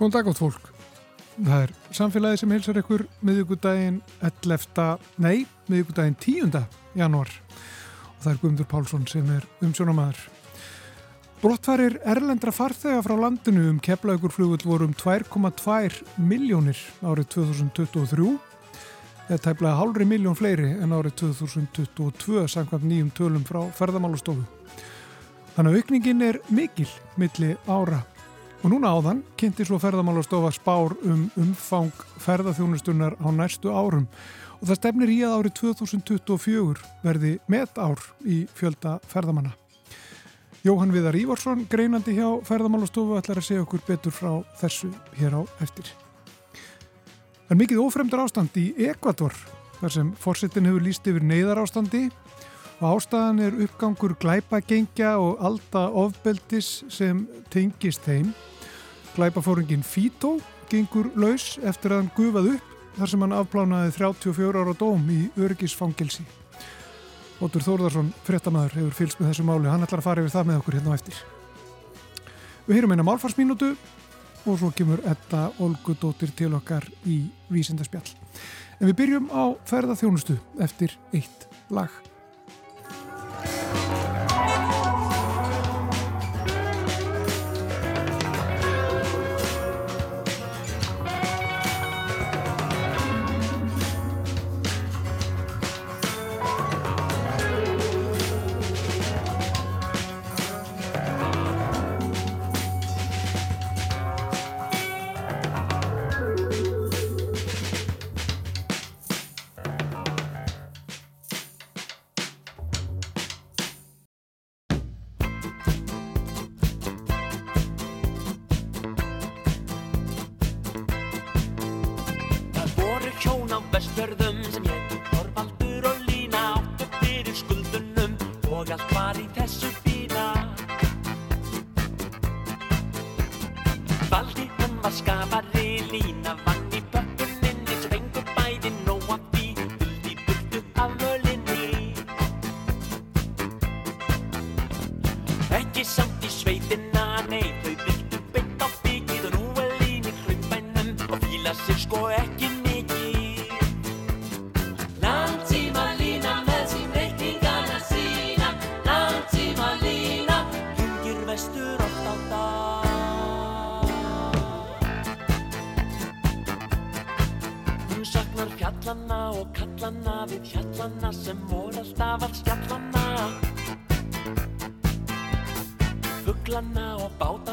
Góðan dag átt fólk. Það er samfélagi sem hilsar ykkur miðugudaginn 11. Nei, miðugudaginn 10. janúar og það er Guðmundur Pálsson sem er umsjónamaður. Brottfarir erlendra farþega frá landinu um keflaugur voru um 2,2 miljónir árið 2023 eða tæplega hálfri miljón fleiri en árið 2022 samkvæmt nýjum tölum frá ferðamálastofu. Þannig að aukningin er mikil milli ára Og núna áðan kynnti svo ferðamálastofa spár um umfang ferðaþjónustunar á næstu árum og það stefnir í að árið 2024 verði met ár í fjölda ferðamanna. Jóhann Viðar Ívarsson, greinandi hjá ferðamálastofu, ætlar að segja okkur betur frá þessu hér á eftir. Það er mikið ofremdur ástand í Ekvator þar sem fórsetin hefur líst yfir neyðar ástandi og ástæðan er uppgangur glæpagengja og alda ofbeldis sem tengist þeim Glæpafóringin Fító gengur laus eftir að hann gufað upp þar sem hann afplánaði 34 ára dóm í örgisfangelsi. Ótur Þórðarsson, frettamæður, hefur fylgst með þessu máli. Hann ætlar að fara yfir það með okkur hérna á eftir. Við heyrum eina málfarsmínútu og svo kemur Edda Olgudóttir til okkar í vísindarspjall. En við byrjum á ferðaþjónustu eftir eitt lag. Þetta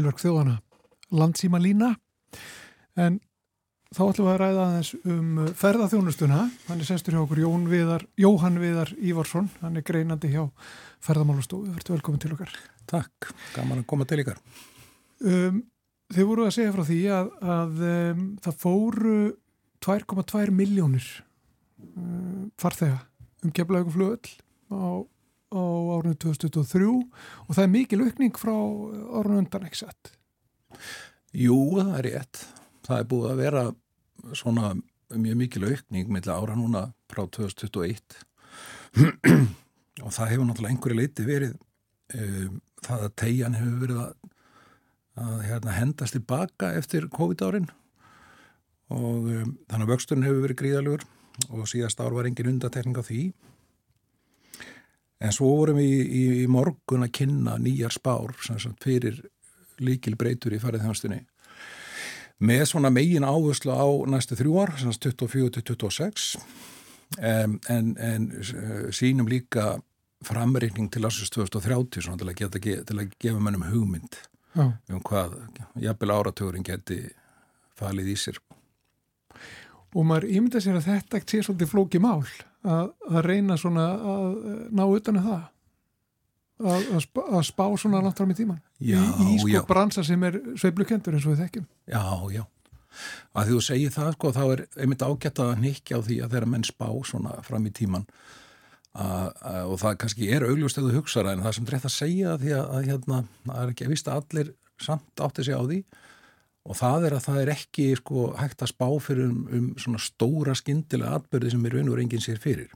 spilverk þjóðana landsíma lína en þá ætlum við að ræða aðeins um ferðarþjónustuna. Hann er sestur hjá okkur Jón Viðar, Jóhann Viðar Ívarsson, hann er greinandi hjá ferðarmálustofu. Verður velkomin til okkar. Takk, gaman að koma til ykkar. Um, þið voru að segja frá því að, að um, það fóru 2,2 miljónir um, farþega um kemlaugum flugöll á á árunni 2023 og það er mikil aukning frá árunni undan ekki sett. Jú, það er rétt. Það er búið að vera svona mjög mikil aukning með ára núna frá 2021 og það hefur náttúrulega einhverju leiti verið um, það að tegjan hefur verið að, að hérna, hendast tilbaka eftir COVID-árin og um, þannig að vöxturinn hefur verið gríðalugur og síðast ár var engin undatekning á því en svo vorum við í, í, í morgun að kynna nýjar spár sagt, fyrir líkil breytur í færið með svona megin áherslu á næstu þrjú ár, 24-26 um, en, en sínum líka framreikning til ásins 2030 svona, til, að geta, til að gefa mennum hugmynd Já. um hvað jafnvel áratugurinn geti falið í sér. Og maður ímynda sér að þetta sé svolítið flóki mál að, að reyna svona að ná utan um það? Að, að, spá, að spá svona langt fram í tíman já, í, í sko bransa sem er sveiblukendur eins og við þekkjum. Já, já. Að því þú segir það sko þá er einmitt ágætt að nikja á því að þeirra menn spá svona fram í tíman og það kannski er augljóst eða hugsaða en það sem dreitt að segja því að, að hérna, það er ekki að vista allir samt átti sig á því og það er að það er ekki sko, hægt að spá fyrir um, um svona stóra skindilega atbyrði sem er raun og reyngin sér fyrir.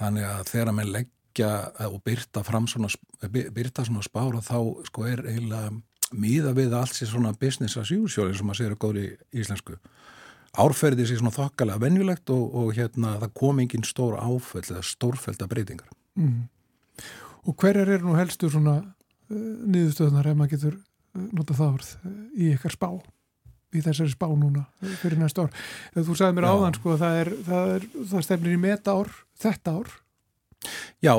Þannig að þegar maður leggja og byrta fram svona, byrta svona spára þá sko er eiginlega miða við allt sér svona business as usual eins og maður segir að góðri íslensku. Árferði sér svona þokkalega venjulegt og, og hérna það kom engin stór áföll eða stórfælda breytingar. Mm. Og hverjar er nú helstu svona uh, niðurstöðunar ef maður getur nota það orð í ykkar spá í þessari spá núna fyrir næsta ár. Þú sagði mér Já. áðan sko það, er, það, er, það stefnir í meta ár þetta ár. Já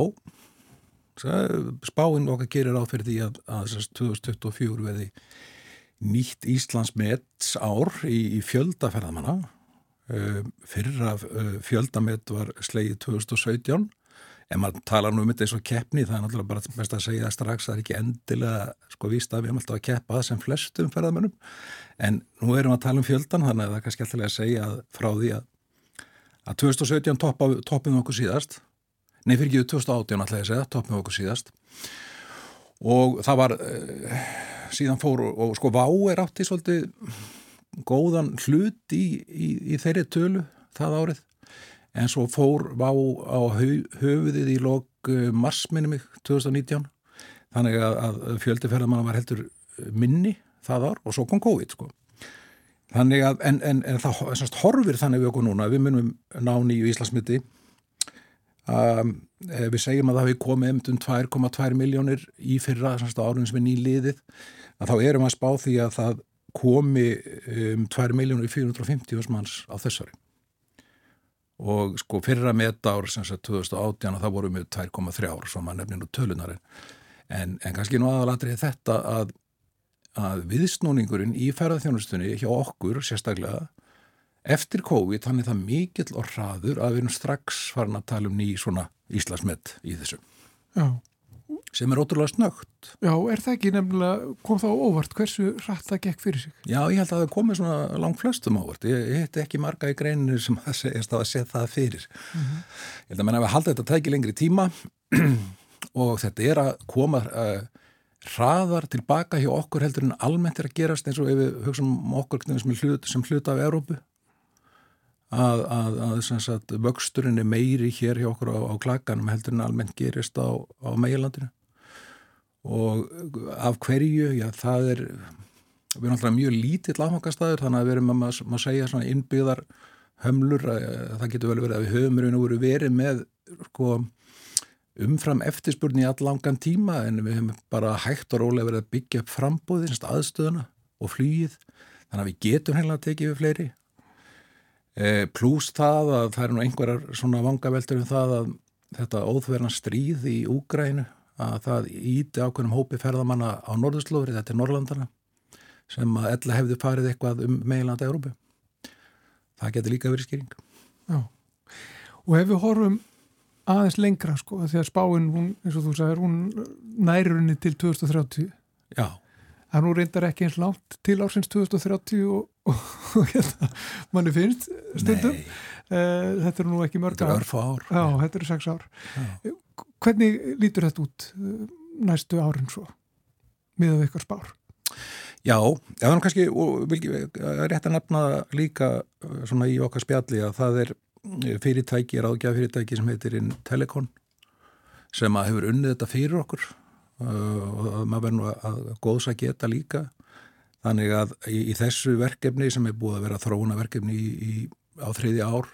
spáinn okkar gerir á fyrir því að, að 2024 veði nýtt Íslands mets ár í, í fjöldaferðamanna fyrra fjöldamett var slegið 2017 en maður tala nú um þetta eins og keppni það er náttúrulega bara mest að segja strax það er ekki endilega sko víst að við erum alltaf að keppa það sem flestum ferðamönnum. En nú erum við að tala um fjöldan þannig að það er kannski alltaf að segja frá því að að 2017 toppa, toppum við okkur síðast. Nei fyrir ekki 2018 alltaf að segja toppum við okkur síðast. Og það var uh, síðan fór og sko Vá er átti svolítið góðan hlut í, í, í þeirri tölu það árið en svo fór vá á höfuðið í lok eh, marsminni mig 2019 þannig að, að fjöldiferðamanna var heldur minni það ár og svo kom COVID sko. Þannig að, en, en, en það semst, horfir þannig við okkur núna, við munum ná nýju Íslandsmyndi um, við segjum að það hefur komið um 2,2 miljónir í fyrra árun sem er nýliðið, að þá erum að spá því að það komi um 2 miljónir í 450 manns á þessari og sko fyrra metár sem sagt 2018 þá vorum við 2,3 ár svo maður nefnir nú tölunarinn en, en kannski nú aðalatrið þetta að, að viðsnúningurinn í ferðarþjónustunni hjá okkur sérstaklega eftir COVID þannig það mikill og hraður að við erum strax farin að tala um ný svona Íslasmett í þessu. Já sem er ótrúlega snögt. Já, er það ekki nefnilega, kom þá óvart hversu rætt það gekk fyrir sig? Já, ég held að það komið svona langt flestum óvart. Ég, ég hitt ekki marga í greininu sem að segjast að setja það fyrir. Mm -hmm. Ég held að menna að við haldum þetta að tækja lengri tíma og þetta er að koma uh, hraðar tilbaka hjá okkur heldur en almennt er að gerast eins og ef við hugsaum um okkur sem hluta, sem hluta af Európu að, að, að sagt, vöxturinn er meiri hér hjá okkur á, á klakanum heldur en almennt gerist á, á meilandinu og af hverju, já það er við erum alltaf mjög lítill afhangastæður þannig að við erum að maður segja svona innbyggðar hömlur, það getur vel verið að við höfum verið, verið með sko, umfram eftirspurni í allangan tíma en við hefum bara hægt og rólega verið að byggja upp frambóðið, aðstöðuna og flýið þannig að við getum heila að tekið við fleiri. E, Plús það að það er nú einhverjar svona vangaveltur um það að þetta óþverna stríð í Úgrænu að það íti ákveðnum hópi ferðamanna á norðurslóðri, þetta er Norrlandana sem að ella hefði farið eitthvað um meilanda Európu. Það getur líka verið skýring. Já, og ef við horfum aðeins lengra sko, því að spáinn, hún, eins og þú sagir, hún nærunni til 2030. Já það nú reyndar ekki eins langt til ársins 2030 og, og, og hérna, manni finnst stundum uh, þetta er nú ekki mörg ár. Þetta er örf ár. Já, er hvernig lítur þetta út uh, næstu árin svo miðað eitthvað spár? Já, það er kannski rétt að nefna líka uh, svona í okkar spjalli að það er fyrirtæki, ráðgjaf fyrirtæki sem heitir Intellecon sem að hefur unnið þetta fyrir okkur og maður verður nú að góðs að geta líka þannig að í, í þessu verkefni sem er búið að vera þróuna verkefni í, í, á þriði ár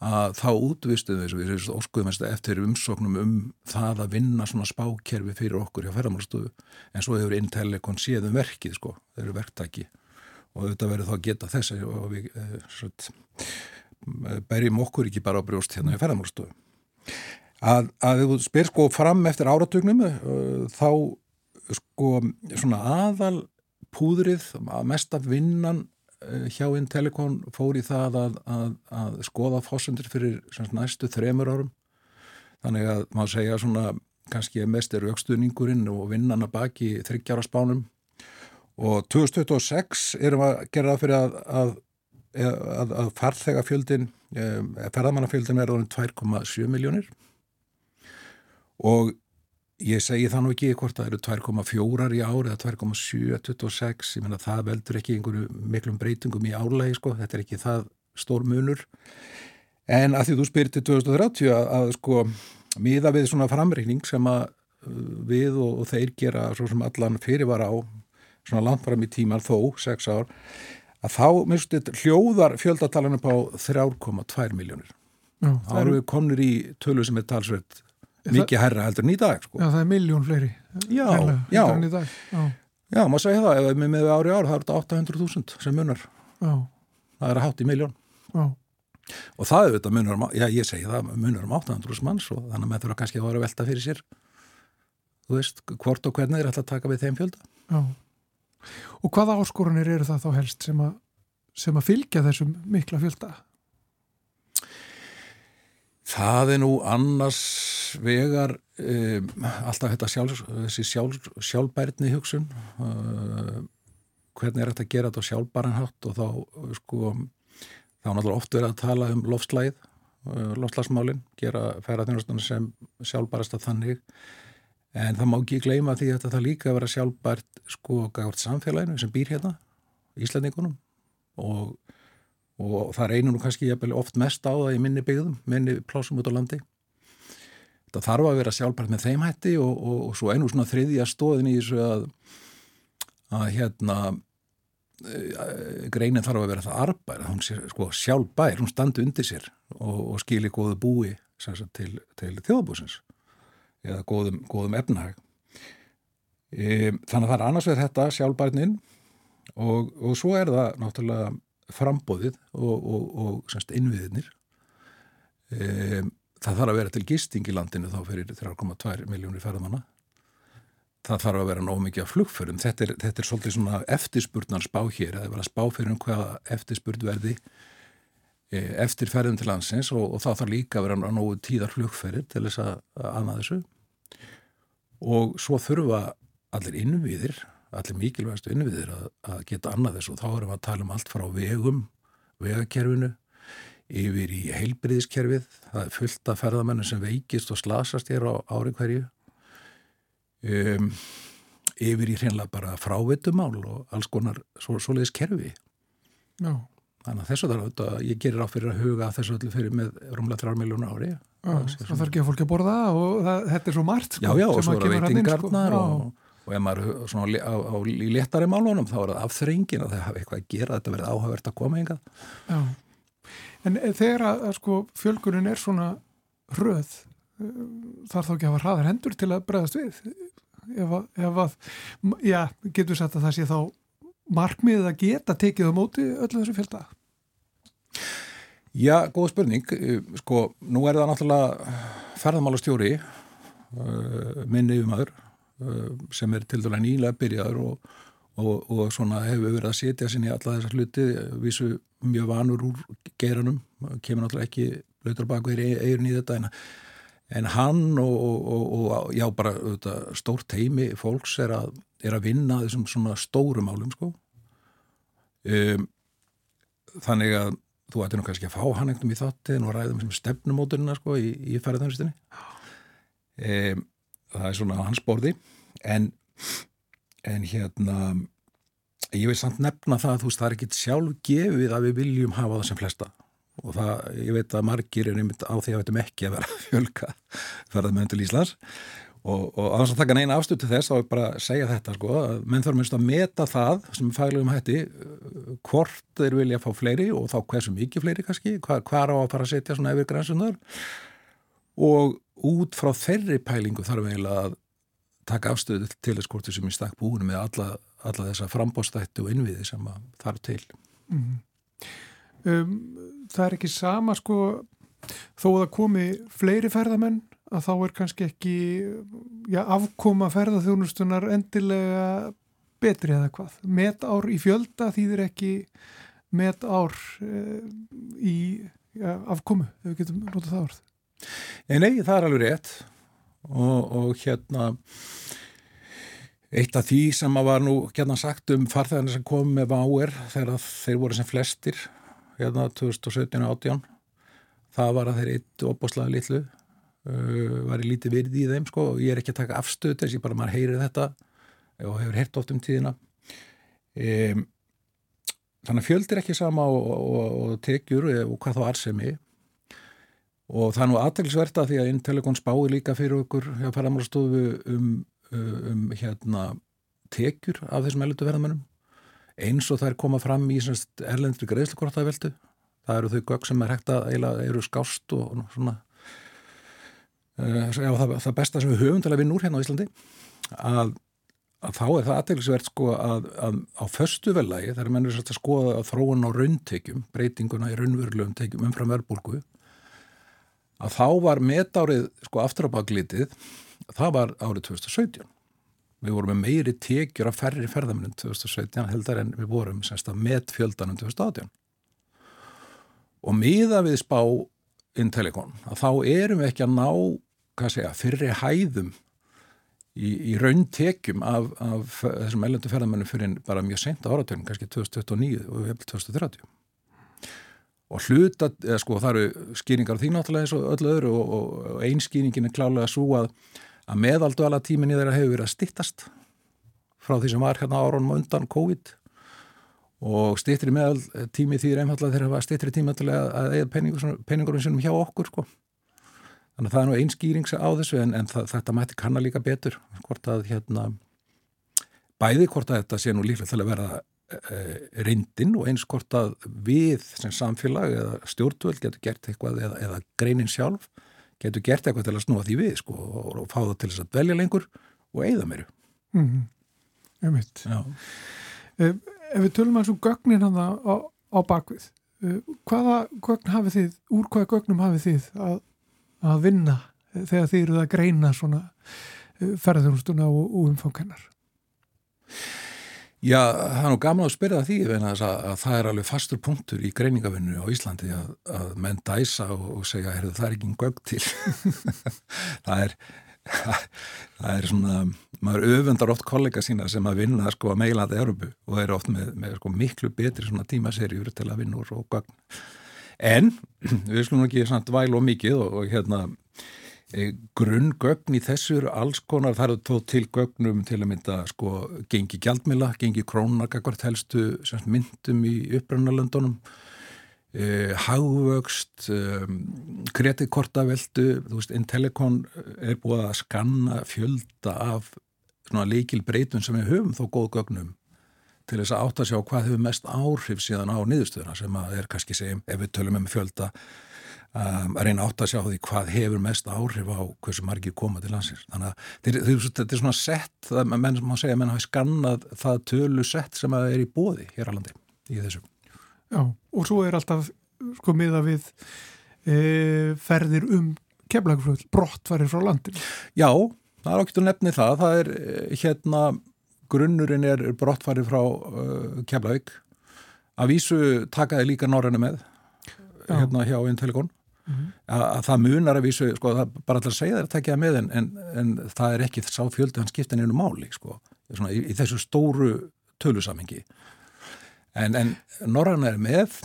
að þá útvistuðum við þessu óskuðumest eftir umsóknum um það að vinna svona spákerfi fyrir okkur hjá ferðarmálstofu en svo hefur Intellecon séðum verkið sko, þeir eru verktaki. Og þetta verður þá að geta þessi og við eh, sveit, berjum okkur ekki bara á brjóst hérna hjá ferðarmálstofu að, að þú spyr sko fram eftir áratugnum uh, þá sko svona aðal púðrið, mest af vinnan Eh, hjá Intellicon fór í það að, að, að skoða fósundir fyrir næstu þremur árum. Þannig að maður segja svona kannski mest er aukstuðningurinn og vinnan að baki þryggjara spánum. Og 2026 erum að gera það fyrir að, að farþegafjöldin eh, ferðamannafjöldin er orðin 2,7 miljónir og Ég segi það nú ekki hvort það eru 2,4 í ári eða 2,726, ég menna það veldur ekki einhverju miklum breytingum í álægi sko, þetta er ekki það stór munur. En að því þú spyrti 2030 að, að sko miða við svona framreikning sem að uh, við og, og þeir gera svo sem allan fyrirvar á svona langt fram í tíman þó, 6 ár, að þá myndstu hljóðar fjöldatalinn upp á 3,2 miljónir. Þá eru við komnir í tölu sem er talsveit mikið herra heldur en í dag sko. Já, það er miljón fleiri Já, herra, já, já. já maður segja það, ef við með ári ár það eru þetta 800.000 sem munar já. það er að hátt í miljón og það er þetta munar um, já ég segi það, munar um 800.000 manns og þannig að með þurfa kannski að vera velta fyrir sér þú veist, hvort og hvernig er alltaf að taka við þeim fjölda Já, og hvaða áskorunir eru það þá helst sem að, sem að fylgja þessum mikla fjölda? Það er nú annars vegar um, alltaf þetta sjálf, sjálf, sjálfbærni hugsun uh, hvernig er þetta að gera þetta sjálfbæranhátt og þá sko þá náttúrulega oft verið að tala um lofslæð uh, lofslagsmálinn, gera ferðarþjónustunum sem sjálfbærast að þannig en það má ekki gleyma því að það líka vera sjálfbært sko gafart samfélaginu sem býr hérna Íslandingunum og og það reynir nú kannski oft mest á það í minni byggðum, minni plásum út á landi. Það þarf að vera sjálfbært með þeim hætti og, og, og svo einu svona þriðja stóðin í þessu að, að hérna e, greinin þarf að vera það arbær, hún sé sko sjálfbær, hún standi undir sér og, og skili góðu búi sagt, til, til þjóðbúsins eða góðum, góðum efnahag. E, þannig að það er annars vegar þetta sjálfbærnin og svo er það náttúrulega frambóðið og, og, og innviðinir e, það þarf að vera til gisting í landinu þá fyrir 3,2 miljónir ferðamanna. Það þarf að vera nóg mikið af flugförum þetta er, þetta er svolítið svona eftirspurnar spá hér eða vera spá fyrir um hvaða eftirspurd verði e, eftir ferðum til landsins og, og þá þarf líka að vera nógu tíðar flugferðir til þess að aðna þessu. Og svo þurfa allir innviðir allir mikilvægastu innviðir að, að geta annað þessu. Og þá erum við að tala um allt frá vegum, vegakerfinu yfir í heilbriðiskerfið það er fullt af ferðamennu sem veikist og slasast hér á ári hverju. Um, yfir í hreinlega bara frávitumál og alls konar svo, svoleiðis kerfi. Já. þannig að þessu þarf auðvitað, ég gerir á fyrir að huga þessu öllu fyrir með rúmlega 3 miljónu ári. Já, það þarf ekki að fólki að borða og það, þetta er svo margt sko, Já, já, og svo er það veitingarnar sko. og og ef maður svona á, á, í léttari málunum þá er það afþrengin að það hafa eitthvað að gera þetta verið áhagvert að koma enga Já, en þegar að, að sko fjölgunin er svona röð eh, þarf þá ekki að hafa hraðar hendur til að bregðast við? Ef að, ef að já, getur sagt að það sé þá markmiðið að geta tekið á móti öllu þessu fjölda? Já, góð spurning. Sko, nú er það náttúrulega ferðamálastjóri minni aður Uh, sem er til dæla nýlega byrjaður og, og, og svona hefur verið að setja sinni alla þessar hluti, vísu mjög vanur úr geranum, kemur náttúrulega ekki blöytur baka í eigin í þetta en, en hann og, og já bara auðvitað, stórt heimi fólks er að, er að vinna þessum svona stórum álum sko. Um, þannig að þú ætti nú kannski að fá hann eitthvað í þáttin og ræðum sem stefnumóturina sko í, í ferðarþjónustinni e, það er svona hans borði en, en hérna ég vil samt nefna það að þú veist það er ekkit sjálf gefið að við viljum hafa það sem flesta. Og það, ég veit að margir er einmitt á því að veitum ekki að vera fjölka ferðarmenn til Íslands. Og, og að þess að taka neina afstötu þess þá er bara að segja þetta sko að menn þarf minnst að meta það sem faglegum hætti hvort þeir vilja fá fleiri og þá hversu mikið fleiri kannski, hvað, hvað á að fara að setja svona yfir grænsundar og út frá þeirri pælingu þarf eiginlega að taka afstöðu til þess hvort þessum í stakk búinu með alla, alla þessa frambóstættu og innviði sem þarf til mm. um, Það er ekki sama sko þó að það komi fleiri ferðamenn að þá er kannski ekki já, afkoma ferðarþjónustunar endilega betri eða hvað. Met ár í fjölda þýðir ekki met ár e, í já, afkomu, ef við getum notað það orð. Nei, nei, það er alveg rétt og, og hérna eitt af því sem var nú hérna sagt um farþegarnir sem kom með váer þegar þeir voru sem flestir hérna 2017-18 það var að þeir eitt opbóslaði litlu uh, var í lítið virði í þeim sko og ég er ekki að taka afstöð þess, ég bara maður heyrið þetta og hefur heyrt oft um tíðina. Um, þannig að fjöld er ekki sama og, og, og tekjur og hvað þá arsemi og það er nú aðtæklusverta því að Intellecon spái líka fyrir okkur hjá færamálastofu um, um hérna tekjur af þessum ellutu verðamennum eins og það er komað fram í erlendri greiðslukortaveldu það eru þau gögg sem er hægt að eila eru skást og svona uh, það, það besta sem við höfum til að vinna úr hérna á Íslandi að, að þá er það aðtæklusvert sko að, að á förstu velagi þegar mennur að skoða að þróun á rauntekjum breytinguna í raunverulegum tekjum umfram verðbólku að þá var metárið sko aftur á baklítið það var árið 2017 við vorum með meiri tekjur af færri ferðaminnum 2017 heldar en við vorum semst að met fjöldanum 2018 og miða við spá Intellicon að þá erum við ekki að ná hvað segja, fyrri hæðum í, í rauntekjum af, af þessum ellendu ferðamennum fyrir bara mjög sent áratögnum, kannski 2029 og við hefum 2030 og hluta, eða sko það eru skýringar því náttúrulega eins og öll öðru og, og einn skýringin er klálega svo að, að meðaldala tíminni þeirra hefur verið að stittast frá því sem var hérna áronum undan COVID og stittri meðal tími því er einfallega þeirra að stittri tíma til að, eða peningurum sinum hjá okkur sko. Þannig að það er nú einn skýring á þessu en, en það, þetta mætti kanna líka betur hvort að hérna bæði hvort að þetta sé nú líklega til að vera Eh, reyndin og eins hvort að við sem samfélag eða stjórnvöld getur gert eitthvað eða, eða greinin sjálf getur gert eitthvað til að snúa því við sko, og, fá það til þess að velja lengur og eigða meiru. Mm -hmm. Ég veit ef, ef við tölum eins og gögnin hann á, á bakvið eh, hvaða gögn hafið þið úr hvaða gögnum hafið þið að, að vinna þegar þið eruð að greina svona eh, ferðarþjónustuna og, og umfangennar Já, það er nú gaman að spyrja því að, að það er alveg fastur punktur í greiningavinnu á Íslandi að, að menn dæsa og, og segja að það er ekki gögg til. Það er það er svona, maður öfundar oft kollega sína sem að vinna sko að meilandi Európu og er oft með, með sko miklu betri svona tímaserjur til að vinna úr og gögn. En við skulum ekki svona dvæl og mikið og, og hérna grunngögn í þessu eru alls konar, það eru tó til gögnum til að mynda sko gengi gjaldmila, gengi krónarkakvart helstu myndum í upprannalöndunum eh, hagvöxt eh, kreditkortaveldu þú veist, Intellicon er búið að skanna fjölda af leikil breytun sem við höfum þó góð gögnum til þess að átta að sjá hvað hefur mest áhrif síðan á niðurstöðuna sem að er kannski segjum ef við tölum um fjölda Um, að reyna átt að sjá því hvað hefur mest áhrif á hversu margir koma til landsins. Þannig að þetta er svona sett að menn má segja að menn hafi skannað það tölu sett sem að er í bóði hér á landi í þessu. Já, og svo er alltaf sko miða við e, ferðir um kemlagflöð, brottfarir frá landin Já, það er okkur nefnið það. Það er e, hérna grunnurinn er brottfarir frá uh, kemlaug að vísu takaði líka norræna með Já. hérna hjá Intelligon mm -hmm. að, að það munar að vísu, sko, það bara alltaf segja það að tekja með en, en, en það er ekki sá fjöldi hann skiptin einu máli, sko, svona, í, í þessu stóru tölusamhengi. En, en Norrann er með,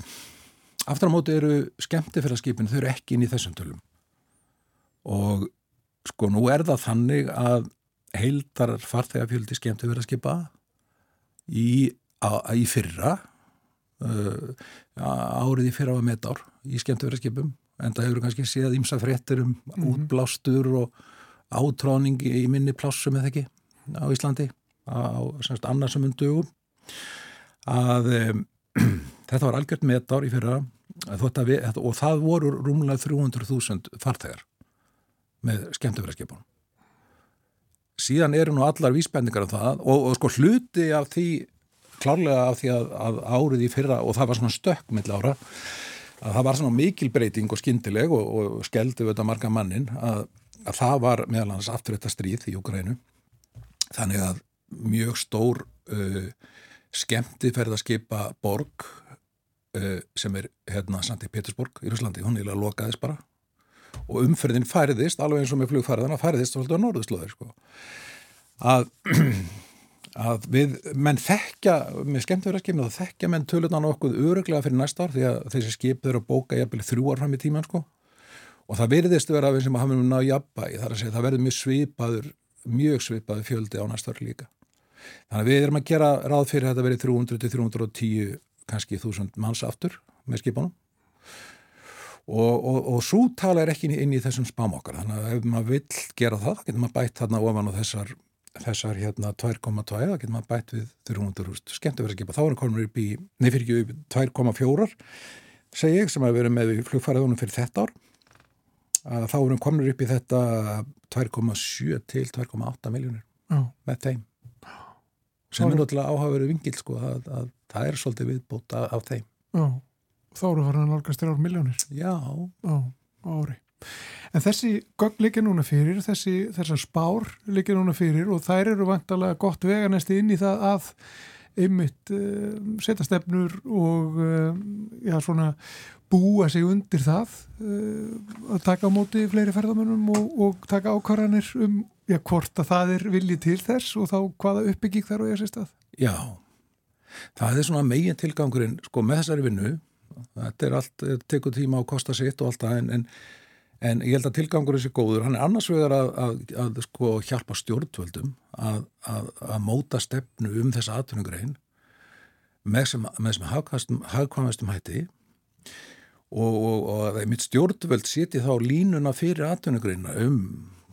aftur á móti eru skemmtifæraskipin, þau eru ekki inn í þessum tölum og sko nú er það þannig að heildar farþegafjöldi skemmti verið að skipa í, í fyrra uh, árið í fyrra var metár í skemmti verið að skipum en það hefur kannski séð ímsa fréttir um mm -hmm. útblástur og átráning í minni plássum eða ekki á Íslandi á semst annarsum undugum að um, þetta var algjört metár í fyrra við, og það voru rúmlega 300.000 farþegar með skemmtifæraskipunum síðan eru nú allar vísbendingar af það og, og sko hluti af því klárlega af því að, að árið í fyrra og það var svona stökk mill ára að það var svona mikil breyting og skindileg og, og skeldi þetta marga mannin að, að það var meðal hans aftur þetta stríð í Ukrænu þannig að mjög stór uh, skemmti ferð að skipa borg uh, sem er hérna Sandi Petersburg í Rúslandi, hún er lokaðist bara og umferðin færiðist, alveg eins og með flugfæriðana færiðist svolítið á norðuslóðir sko. að að við menn þekkja með skemmtifæraskipinu þá þekkja menn tölunan okkur öruglega fyrir næsta ár því að þessi skip þurfa að bóka jafnvel þrjú ár fram í tíman sko. Og það verðist vera við sem hafum náðu jafnbæði þar að segja það verður mjög svipaður mjög svipaður fjöldi á næsta ár líka. Þannig að við erum að gera ráð fyrir að þetta verið 300-310 kannski þúsund manns aftur með skipunum. Og, og, og svo tala er ekki inn í þessum spámokkar þannig að ef maður vill gera það getur maður bætt þarna ofan á þessar þessar hérna 2,2 það getur maður bætt við 300.000 skemmtifæraskipa, þá er komur upp í nefnir ekki 2,4 segi ég sem að vera með flugfæraðunum fyrir þetta ár að þá erum komur upp í þetta 2,7 til 2,8 miljónir oh. með þeim sem er náttúrulega áhaveru vingil sko að, að það er svolítið viðbót af, þeim oh. Þá eru það að nálgast þér ár miljónir Já oh. Ári En þessi gögn líka núna fyrir, þessi, þessar spár líka núna fyrir og þær eru vantalega gott veganesti inn í það að einmitt uh, setja stefnur og uh, já, svona, búa sig undir það uh, að taka á móti fleiri ferðamennum og, og taka ákvarðanir um já, hvort að það er viljið til þess og þá hvaða uppbygging þar og ég sést að. Já, það er svona megin tilgangurinn sko með þessari vinnu, þetta er allt, tekur tíma og kostar sitt og allt það en, en En ég held að tilgangur þessi góður, hann er annars vegar að, að, að sko hjálpa stjórnvöldum að, að móta stefnu um þessa atvinnugrein með sem, sem hagkvæmastum hætti. Og, og, og að mitt stjórnvöld seti þá línuna fyrir atvinnugreina um,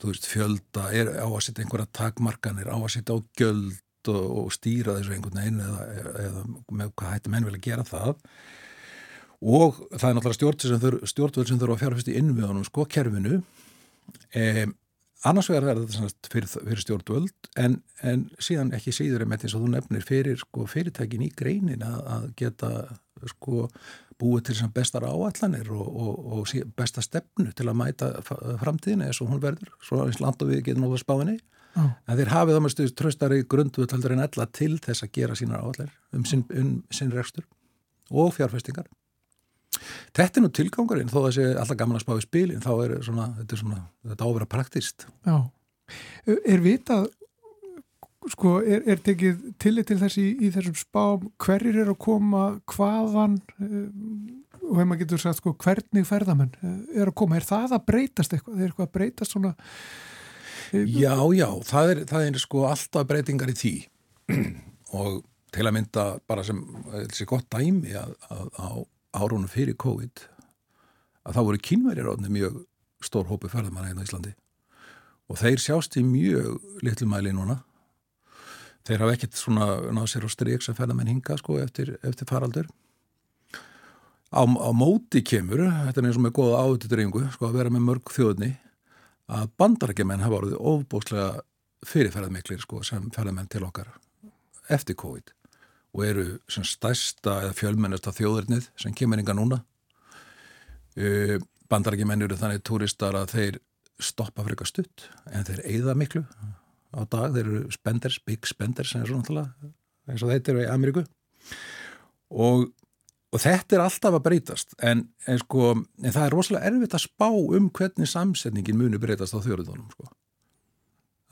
þú veist, fjölda, er á að setja einhverja takmarkanir, á að setja á göld og, og stýra þessu einhvern veginn eða, eða með hvað hætti menn vilja gera það og það er náttúrulega stjórnvöld sem þurfa að fjárfæst í innviðanum sko kerfinu. Eh, annars vegar er þetta fyrir, fyrir stjórnvöld en, en síðan ekki síður með þess að þú nefnir fyrir sko, fyrirtækin í greinin að, að geta sko, búið til bestar áallanir og, og, og besta stefnu til að mæta framtíðinu eins og hún verður svo eins land og við getum náttúrulega spáinni ah. en þeir hafið þá með stuðist tröstari grundvöld en ella til þess að gera sínar áallar um sinn, um sinn rekstur og fjárfæstingar Þetta er nú tilgangurinn, þó að það sé alltaf gaman að spá í spilin, þá er svona, þetta er svona, þetta ávera praktist. Já, er vitað, sko, er, er tekið tillit til þessi í, í þessum spám, hverjir er að koma, hvaðan, eh, og hefur maður getur sagt, sko, hvernig ferðamenn eh, er að koma, er það að breytast eitthvað, er eitthvað að breytast svona? Eh, já, já, það er, það er sko alltaf breytingar í tí og til að mynda bara sem, þessi gott dæmi að, að, að árunum fyrir COVID að þá voru kynverjar átni mjög stór hópi ferðamanna hérna í Íslandi. Og þeir sjást í mjög litlu mæli núna. Þeir hafa ekkert svona náðu sér á stryks að ferðamenn hinga sko eftir, eftir faraldur. Á, á móti kemur þetta er eins og með goða áðutudreyingu sko að vera með mörg þjóðni að bandarækjumenn hafa voruð ofbóslega fyrirferðarmiklir sko sem ferðamenn til okkar eftir COVID og eru sem stærsta eða fjölmennasta þjóðurnið sem kemur yngar núna. Uh, bandarækjumenn eru þannig turistar að þeir stoppa fyrir eitthvað stutt en þeir eigða miklu á dag, þeir eru spenders, big spenders eins og þetta eru í Ameríku. Og, og þetta er alltaf að breytast en, en sko en það er rosalega erfitt að spá um hvernig samsetningin muni breytast á þjóðurðunum sko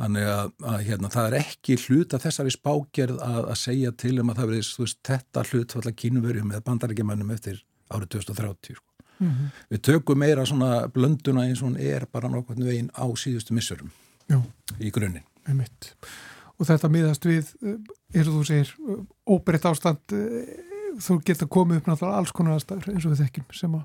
Þannig að, að hérna, það er ekki hlut að þessari spágerð að, að segja til um að það verið veist, þetta hlut falla kínverjum eða bandarækjumannum eftir árið 2030. Sko. mm -hmm. við tökum meira svona blönduna eins og hún er bara nákvæmlega veginn á síðustu missurum Já. í grunninn og þetta miðast við eins og þú segir óbreytt ástand þú geta komið upp náttúrulega alls konar aðstæður eins og við þekkjum sem, að,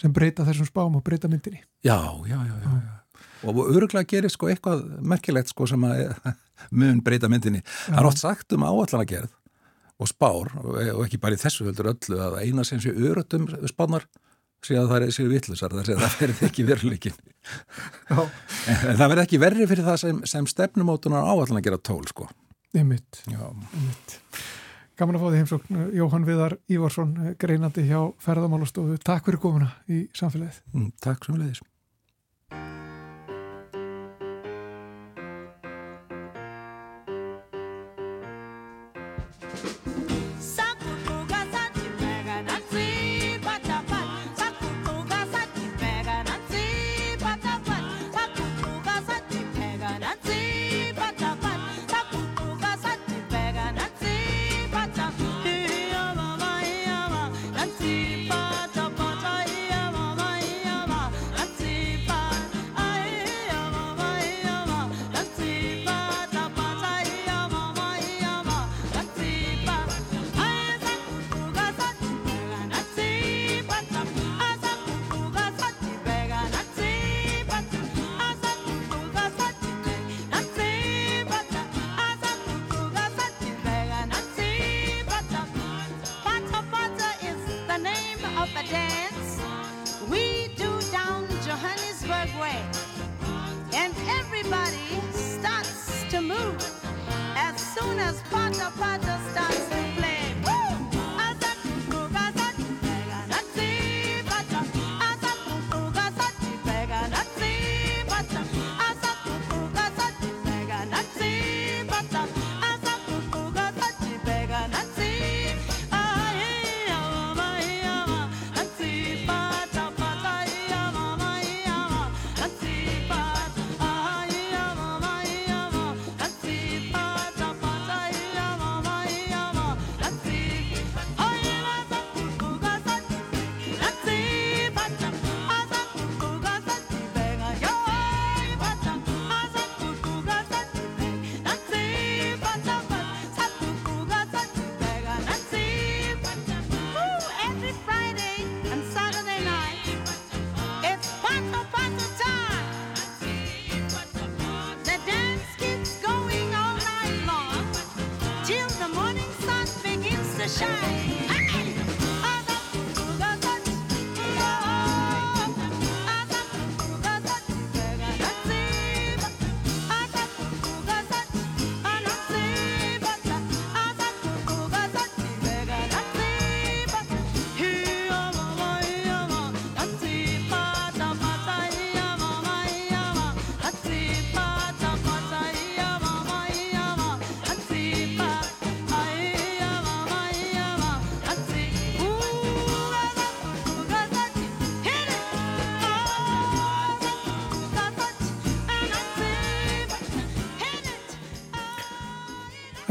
sem breyta þessum spám og breyta myndinni Já, já, já, já, já og öruglega gerir sko eitthvað merkilegt sko sem að mun breyta myndinni. Það er oft sagt um áallan að gerð og spár og ekki bara í þessu höldur öllu að eina sem sé örutum spánar síðan það er sér vittlusar þar sem það verður ekki veruleikin en, en það verður ekki verri fyrir það sem, sem stefnumótunar áallan að gera tól sko. Einmitt, einmitt. Gaman að fá því heimsókn Jóhann Viðar Ívarsson greinandi hjá ferðamálastofu. Takk fyrir komuna í samfélagið. Mm, takk sem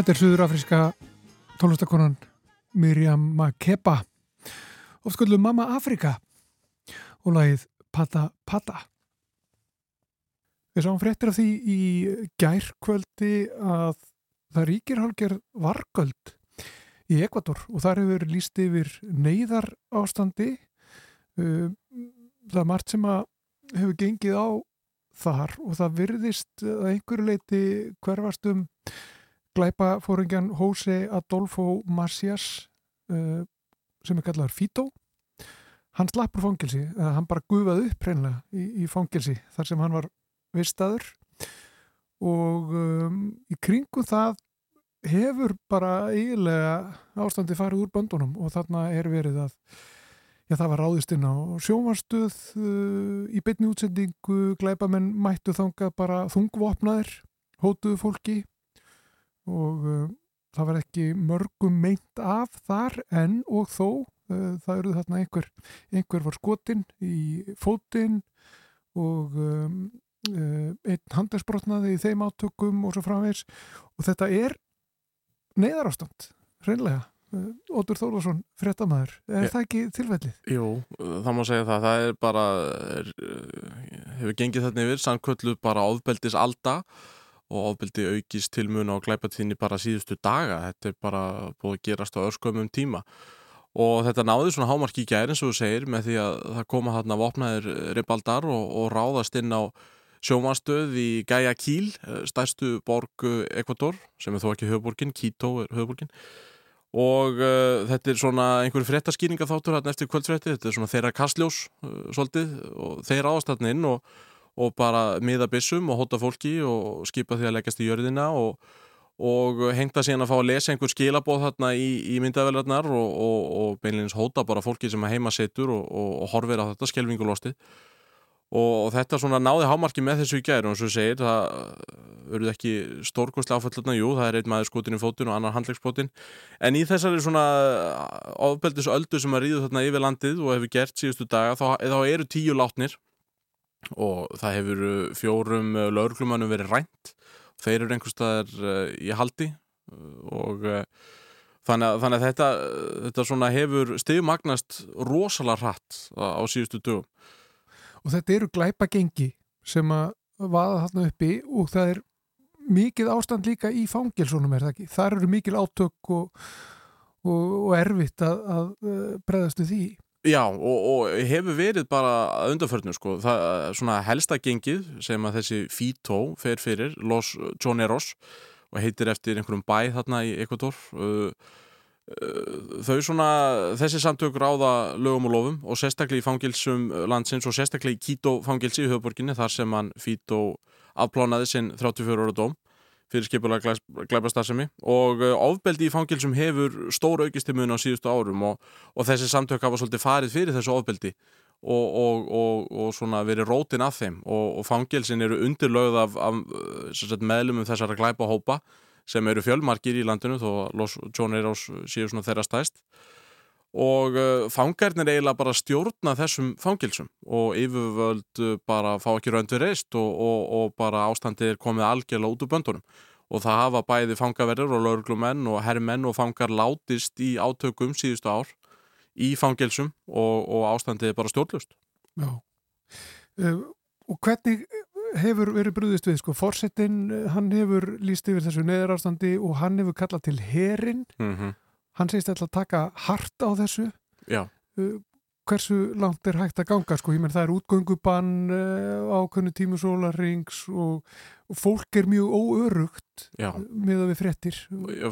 Þetta er suðurafriska tónlistakonan Miriam Makeba oft skuldu Mamma Afrika og lagið Pata Pata. Við sáum fréttir af því í gærkvöldi að það ríkir hálfgerð vargöld í Ekvator og þar hefur líst yfir neyðar ástandi það er margt sem að hefur gengið á þar og það virðist að einhverju leiti hverfast um glæpafóringjan Jose Adolfo Macias uh, sem er kallar Fito hann slappur fangilsi, eða hann bara gufaði upp reynlega í, í fangilsi þar sem hann var vistaður. Og um, í kringum það hefur bara eiginlega ástandi farið úr böndunum og þarna er verið að já, það var ráðist inn á sjómarstöð uh, í beinni útsendingu glæpamenn mættu þangað bara þungvopnaðir hótuðu fólki og uh, það var ekki mörgum meint af þar en og þó uh, það eru þarna einhver einhver var skotinn í fótinn og um, uh, einn handelsbrotnaði í þeim átökum og svo framvegs og þetta er neyðarástand reynlega Ótur Þólarsson, frettamæður er það ekki tilfellið? Jú, það má segja það. Það er bara er, hefur gengið þarna yfir sannkvöldu bara ofbeldis alda og ofbeldi aukist til mun á glæpatíðinni bara síðustu daga. Þetta er bara búið að gerast á örskömmum tíma. Og þetta náði svona hámarki í gæri eins og þú segir með því að það koma hann að vopnaðir ribaldar og, og ráðast inn á sjómanstöð í Guayaquil stærstu borg Ekvator sem er þó ekki höfuborgin, Quito er höfuborgin og uh, þetta er svona einhverju fréttaskýringa þáttur hérna eftir kvöldfrétti, þetta er svona þeirra kastljós uh, svolítið og þeir ráðast hérna inn og, og bara miða bissum og hóta fólki og skipa því að leggast í jörðina og og hengta síðan að fá að lesa einhver skilabóð þarna í, í myndavelarnar og, og, og beinleins hóta bara fólki sem heima setur og, horfir á þetta skelvingulostið. Og þetta svona náði hámarki með þessu í gæri og eins og segir það verður ekki stórkostlega áfællurna, jú það er einn maður skotin í fótun og annar handlegsbótin en í þessari svona ofbeldisöldu sem að ríðu þarna yfir landið og hefur gert síðustu daga þá, þá eru tíu látnir og það hefur fjórum lauruglumannum verið rænt þeir eru einhverstaðar uh, í haldi og uh, þannig, að, þannig að þetta, þetta hefur stegmagnast rosalega hratt á, síðustu dögum. Og þetta eru glæpa gengi sem að vaða þarna uppi og það er mikið ástand líka í fangilsónum er það ekki? Þar eru mikil átök og, og, og erfitt að, að uh, breðastu því? Já og, og hefur verið bara undarförnum sko, það svona helsta gengið sem að þessi Fito fer fyrir, Los Choneros og heitir eftir einhverjum bæ þarna í Ekvator uh, uh, þau svona, þessi samtök ráða lögum og lofum og sérstaklega í fangilsum landsins og sérstaklega í Quito fangilsi í höfuborginni þar sem hann Fito afplánaði sinn 34 ára dóm fyrir skipulega glæbastarsemi og uh, ofbeldi í fangilsum hefur stór aukistimun á síðustu árum og, og þessi samtök hafa svolítið farið fyrir þessu ofbeldi og, og, og svona verið rótin af þeim og fangilsin eru undirlögð af, af meðlumum þessara glæbahópa sem eru fjölmarkir í landinu þó Los John Eros séu svona þeirra stæst og uh, fangarnir eiginlega bara stjórna þessum fangilsum og yfirvöld bara fá ekki raundu reist og, og, og bara ástandið er komið algjörlega út úr böndunum. Og það hafa bæði fangaverður og lauruglumenn og herrmenn og fangar látist í átökum síðustu ár í fangilsum og, og ástandið er bara stjórnlust Já. Uh, og hvernig hefur verið brúðist við sko, fórsetin hann hefur líst yfir þessu neðarástandi og hann hefur kallað til herin mm -hmm hann segist alltaf að taka hart á þessu. Já. Uh, hversu langt er hægt að ganga sko, ég menn það er útgöngubann uh, ákveðnu tímusólarings og, og fólk er mjög óörugt með að við frettir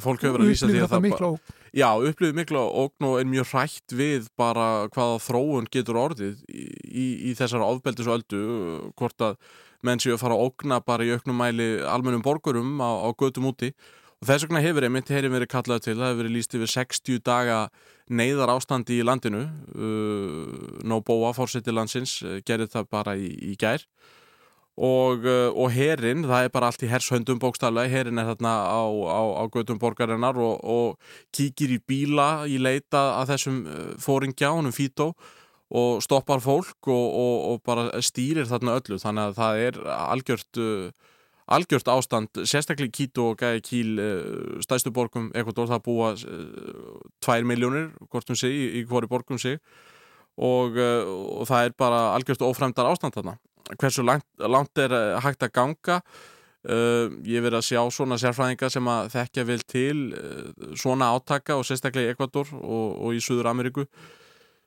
fólk hefur verið að lýsa því að það mikla ógn. Já, upplifið mikla ógn og er mjög hrætt við bara hvaða þróun getur orðið í, í, í þessar ofbeldisöldu hvort að menn séu að fara að ógna bara í auknum mæli almennum borgurum á, á gödum úti og þess vegna hefur einmitt hefur verið kallað til, það hefur verið líst yfir 60 daga neyðar ástandi í landinu. Uh, Nóbóa, fórseti landsins, uh, gerir það bara í, í gær. Og, uh, og herin, það er bara allt í hershöndum bókstaflega, herin er þarna á, á, á gödum borgarinnar og, og kíkir í bíla í leita að þessum uh, fóringja, honum Fító og stoppar fólk og, og bara stýrir þarna öllu, þannig að það er algjört algjört ástand, sérstaklega Quito og Guayaquil eh, stæstu borgum Ekvator, það búa 2 eh, miljónir, hvort um sig, í, í hvori borgum sig. Og, eh, og það er bara algjört ofræmdar ástand þarna. Hversu langt, langt er hægt að ganga? Uh, ég verið að sjá svona sérfræðinga sem að þekkja vel til uh, svona átaka og sérstaklega í Ekvator og, og í Suður Ameríku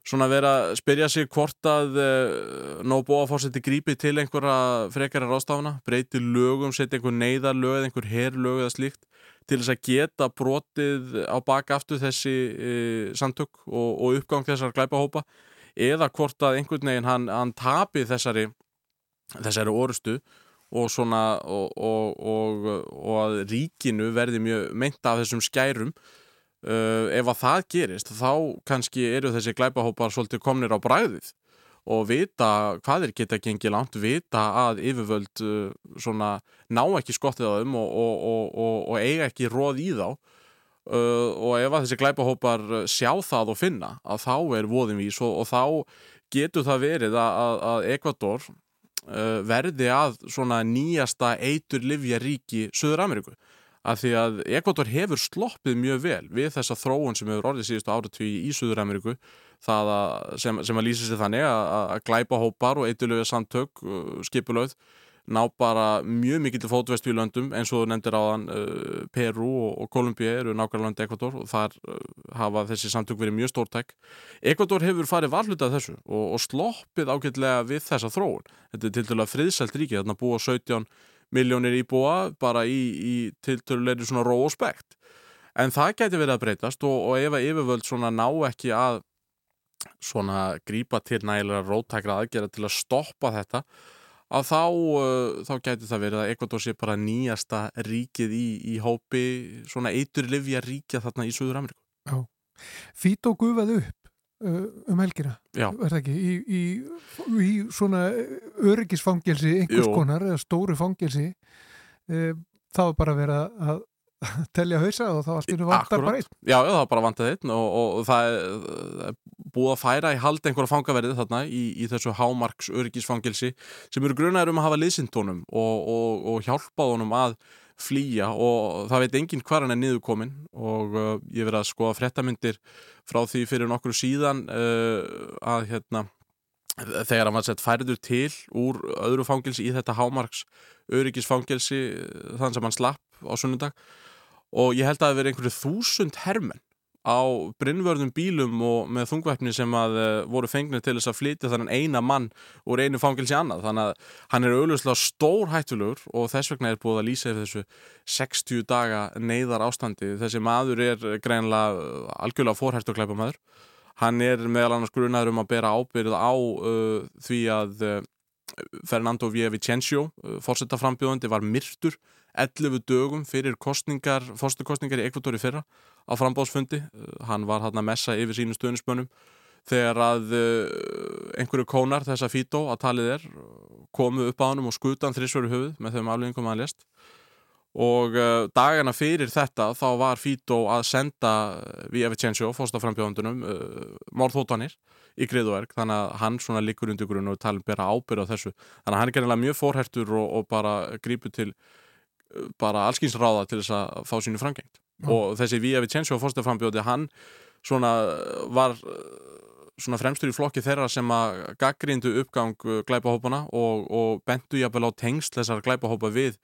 svona vera að spyrja sig hvort að uh, eh, Nóbóa fórseti grípi til einhverja frekara rástafna, breyti lögum, setja einhver neyðarlög eða einhver herrlög eða slíkt til þess að geta brotið á bakaftu þessi uh, samtök og, og uppgang þessar glæpahópa eða hvort að einhvern veginn hann, hann tapi þessari, þessari orustu og svona og, og að ríkinu verði mjög meint af þessum skærum Uh, ef að það gerist þá kannski eru þessi glæpahópar svolítið komnir á bræðið og vita hvað er geta gengið langt vita að yfirvöld uh, svona ná ekki skottið á þeim og, og, og, og eiga ekki róð í þá. Uh, og ef að þessi glæpahópar sjá það og finna að þá er voðinvís og þá getur það verið að, að Ekvator uh, verði að nýjasta eitur livja ríki Suður Ameríku að því að Ekvator hefur sloppið mjög vel við þessa þróun sem hefur orðið síðustu áratví í Suður-Ameriku að sem, sem að lýsa sér þannig að, að glæpa hópar og eitthulegu samtök uh, skipulöð ná bara mjög mikill fótvestu í löndum. Eins og nefndir áðan uh, Peru og, Kolumbia eru nákvæmlega landi Ekvator og þar uh, hafa þessi samtök verið mjög stórtæk. Ekvator hefur farið varlutað þessu og, og sloppið ágætlega við þessa þróun. Þetta er til dæla friðsælt ríki þarna búa 17 miljónir íbúa bara í, í til dæla svona ró og spekt en það gæti verið að breytast og, og ef að yfirvöld svona ná ekki að svona grípa til nægilega rótækra aðgera til að stoppa þetta að þá, uh, þá gæti það verið að Ekvator sé bara nýjasta ríkið í, í hópi svona eitur livja ríkja þarna í Suður Ameríku. Já, fít og gufað upp um helgina, verða ekki, í, í, í svona öryggisfangelsi einhvers Jú. konar eða stóru fangelsi, uh, þá er bara verið að telja hausa og þá allt eru vantar bara einn. Já, það var bara vantað einn og, og það er búið að færa í hald einhverja fangaverðið þarna í, í þessu hámarks öryggisfangilsi sem eru grunaður um að hafa liðsindónum og, og, og hjálpað honum að flýja og það veit enginn hvað hann er niðurkomin og uh, ég verið að skoða frettamindir frá því fyrir nokkru síðan uh, að hérna þegar hann var sett færður til úr öðru fangilsi í þetta hámarks öryggisfangilsi þann sem hann slapp á sunnundag og ég held að það hefði verið einhverju þúsund hermenn á brinnvörðum bílum og með þungvæfni sem að uh, voru fengnið til þess að flytja þannig eina mann úr einu fangilsi annað. Þannig að hann er auðvitað stór hættulegur og þess vegna er búið að lýsa yfir þessu 60 daga neyðar ástandi þessi maður er greinlega uh, algjörlega fórhært og klæpa maður hann er meðal annars grunaður um að bera ábyrð á uh, því að Fernando Vievicencio fórsetaframbjóðandi var myrtur 11 dögum fyrir kostningar, fórstukostningar í Ekvatóri fyrra á frambóðsfundi. Uh, hann var hann að messa yfir sínum stöðnismönnum þegar að uh, einhverju kónar þessa fító að talið er komu upp á hann og skuta hann þrísveru höfuð með þeim aflýðingum að hann lest og uh, dagana fyrir þetta þá var fító að senda við Evicencio, fórstaframbjóðundunum mórþóttanir í griðverk þannig að hann svona likur undir grunn og talin bera ábyrð á þessu. Þannig að hann er gerðinlega mjög fórhertur og, og bara grípu til bara allskynns ráða til þess að fá sínu frangengt mm. og þessi Vía Vicencio fórstaframbjóði hann svona var svona fremstur í flokki þeirra sem að gaggrindu uppgang glæpahópana og, og bentu jáfnvel á tengst þessar glæpahópa við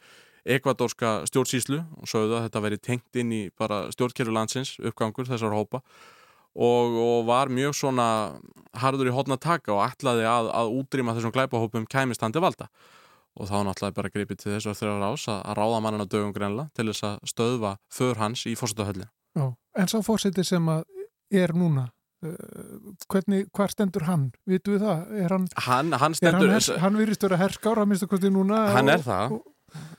ekvadórska stjórnsýslu og sögðu að þetta veri tengt inn í bara stjórnkerfi landsins uppgangur þessar hópa. Og, og var mjög svona harður í hodna taka og ætlaði að, að útrýma þessum glæpahópum kæmist hann til valda og þá náttúrulega bara gripið til þess að þurfa rás að, ráða mannan á dögum greinlega til þess að stöðva för hans í fórsetahölli. En sá fórseti sem er núna, uh, hvernig, hvar stendur hann? Vitu við það? Er hann, hann, hann stendur... Er hann, hann virðist að vera herskár, hann minnst að kosti núna. Hann er og, það. Og,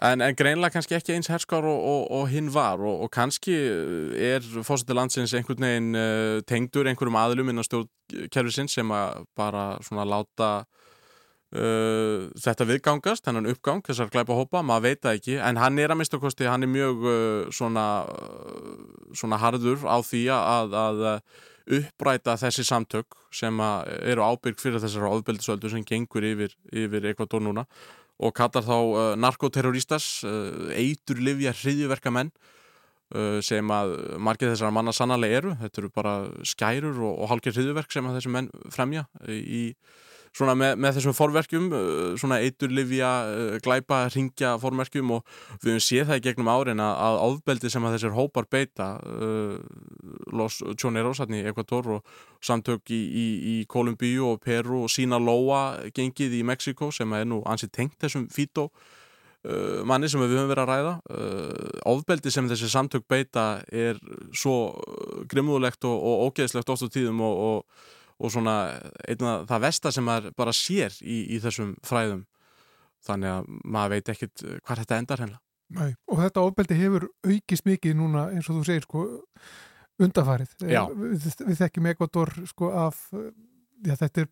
En, en greinlega kannski ekki eins herskár og, og, og hinn var og, og kannski er fórsætti landsins einhvern veginn uh, tengdur einhverjum aðlum inn á stjórnkerfisins sem að bara svona láta Uh, þetta viðgangast, hennan uppgang þessar glæpa hópa, maður veit það ekki en hann er að mista kosti, hann er mjög uh, svona, uh, svona harður á því að, að uppræta þessi samtök sem eru ábyrg fyrir þessar áðbeldisöldu sem gengur yfir, yfir Ekvator núna og kallar þá narkoterroristas eitur livja hriðjuverka menn sem að margir þessar manna sannarlega eru, þetta eru bara skærur og, og hálkir hriðjuverk sem að þessi menn fremja í svona með, með þessum forverkjum uh, svona eiturlifja, uh, glæpa ringja forverkjum og við höfum séð það í gegnum árin að, að áðbeldi sem að þessir hópar beita uh, Los Choneros í Ekvator og samtök í, í, í Kolumbíu og Peru og Sinaloa gengið í Mexiko sem er nú ansið tengt þessum fító uh, manni sem við höfum verið að ræða. Uh, áðbeldi sem þessi samtök beita er svo grimmúðlegt og, og ógeðslegt oft á tíðum og, og og svona einna það vesta sem maður bara sér í, í þessum fræðum þannig að maður veit ekkit hvað þetta endar hennilega. Nei, og þetta ofbeldi hefur aukist mikið núna eins og þú segir sko undafarið. Já. Við, við þekkjum Ekvator sko af, já þetta er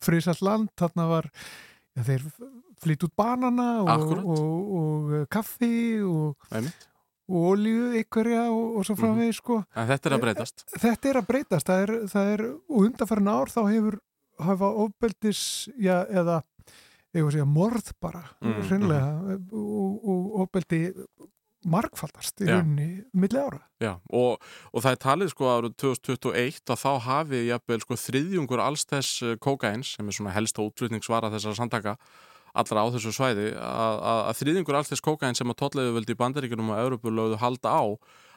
frísall land, þarna var, já þeir flýt út banana og, og, og, og kaffi og Æmitt og olju ykkurja og, og svo framvegið mhm. sko. En þetta er að breytast? Þetta er að breytast, það er, það er og undanfærin ár þá hefur hafa ofbeldis, já, eða eða segja morð bara, mm, hreinlega mm. og, og ofbeldi markfaldast í rauninni milli ára. Já, og, og það er talið sko árið 2021 að þá hafi jafnvel sko þriðjungur alls þess eh, kókains, sem er svona helsta útlutningsvara þessara samtaka allra á þessu svæði, að, að, að þriðjungur alls þess kókains sem að totleiðu veldi í bandaríkunum og Európulöðu halda á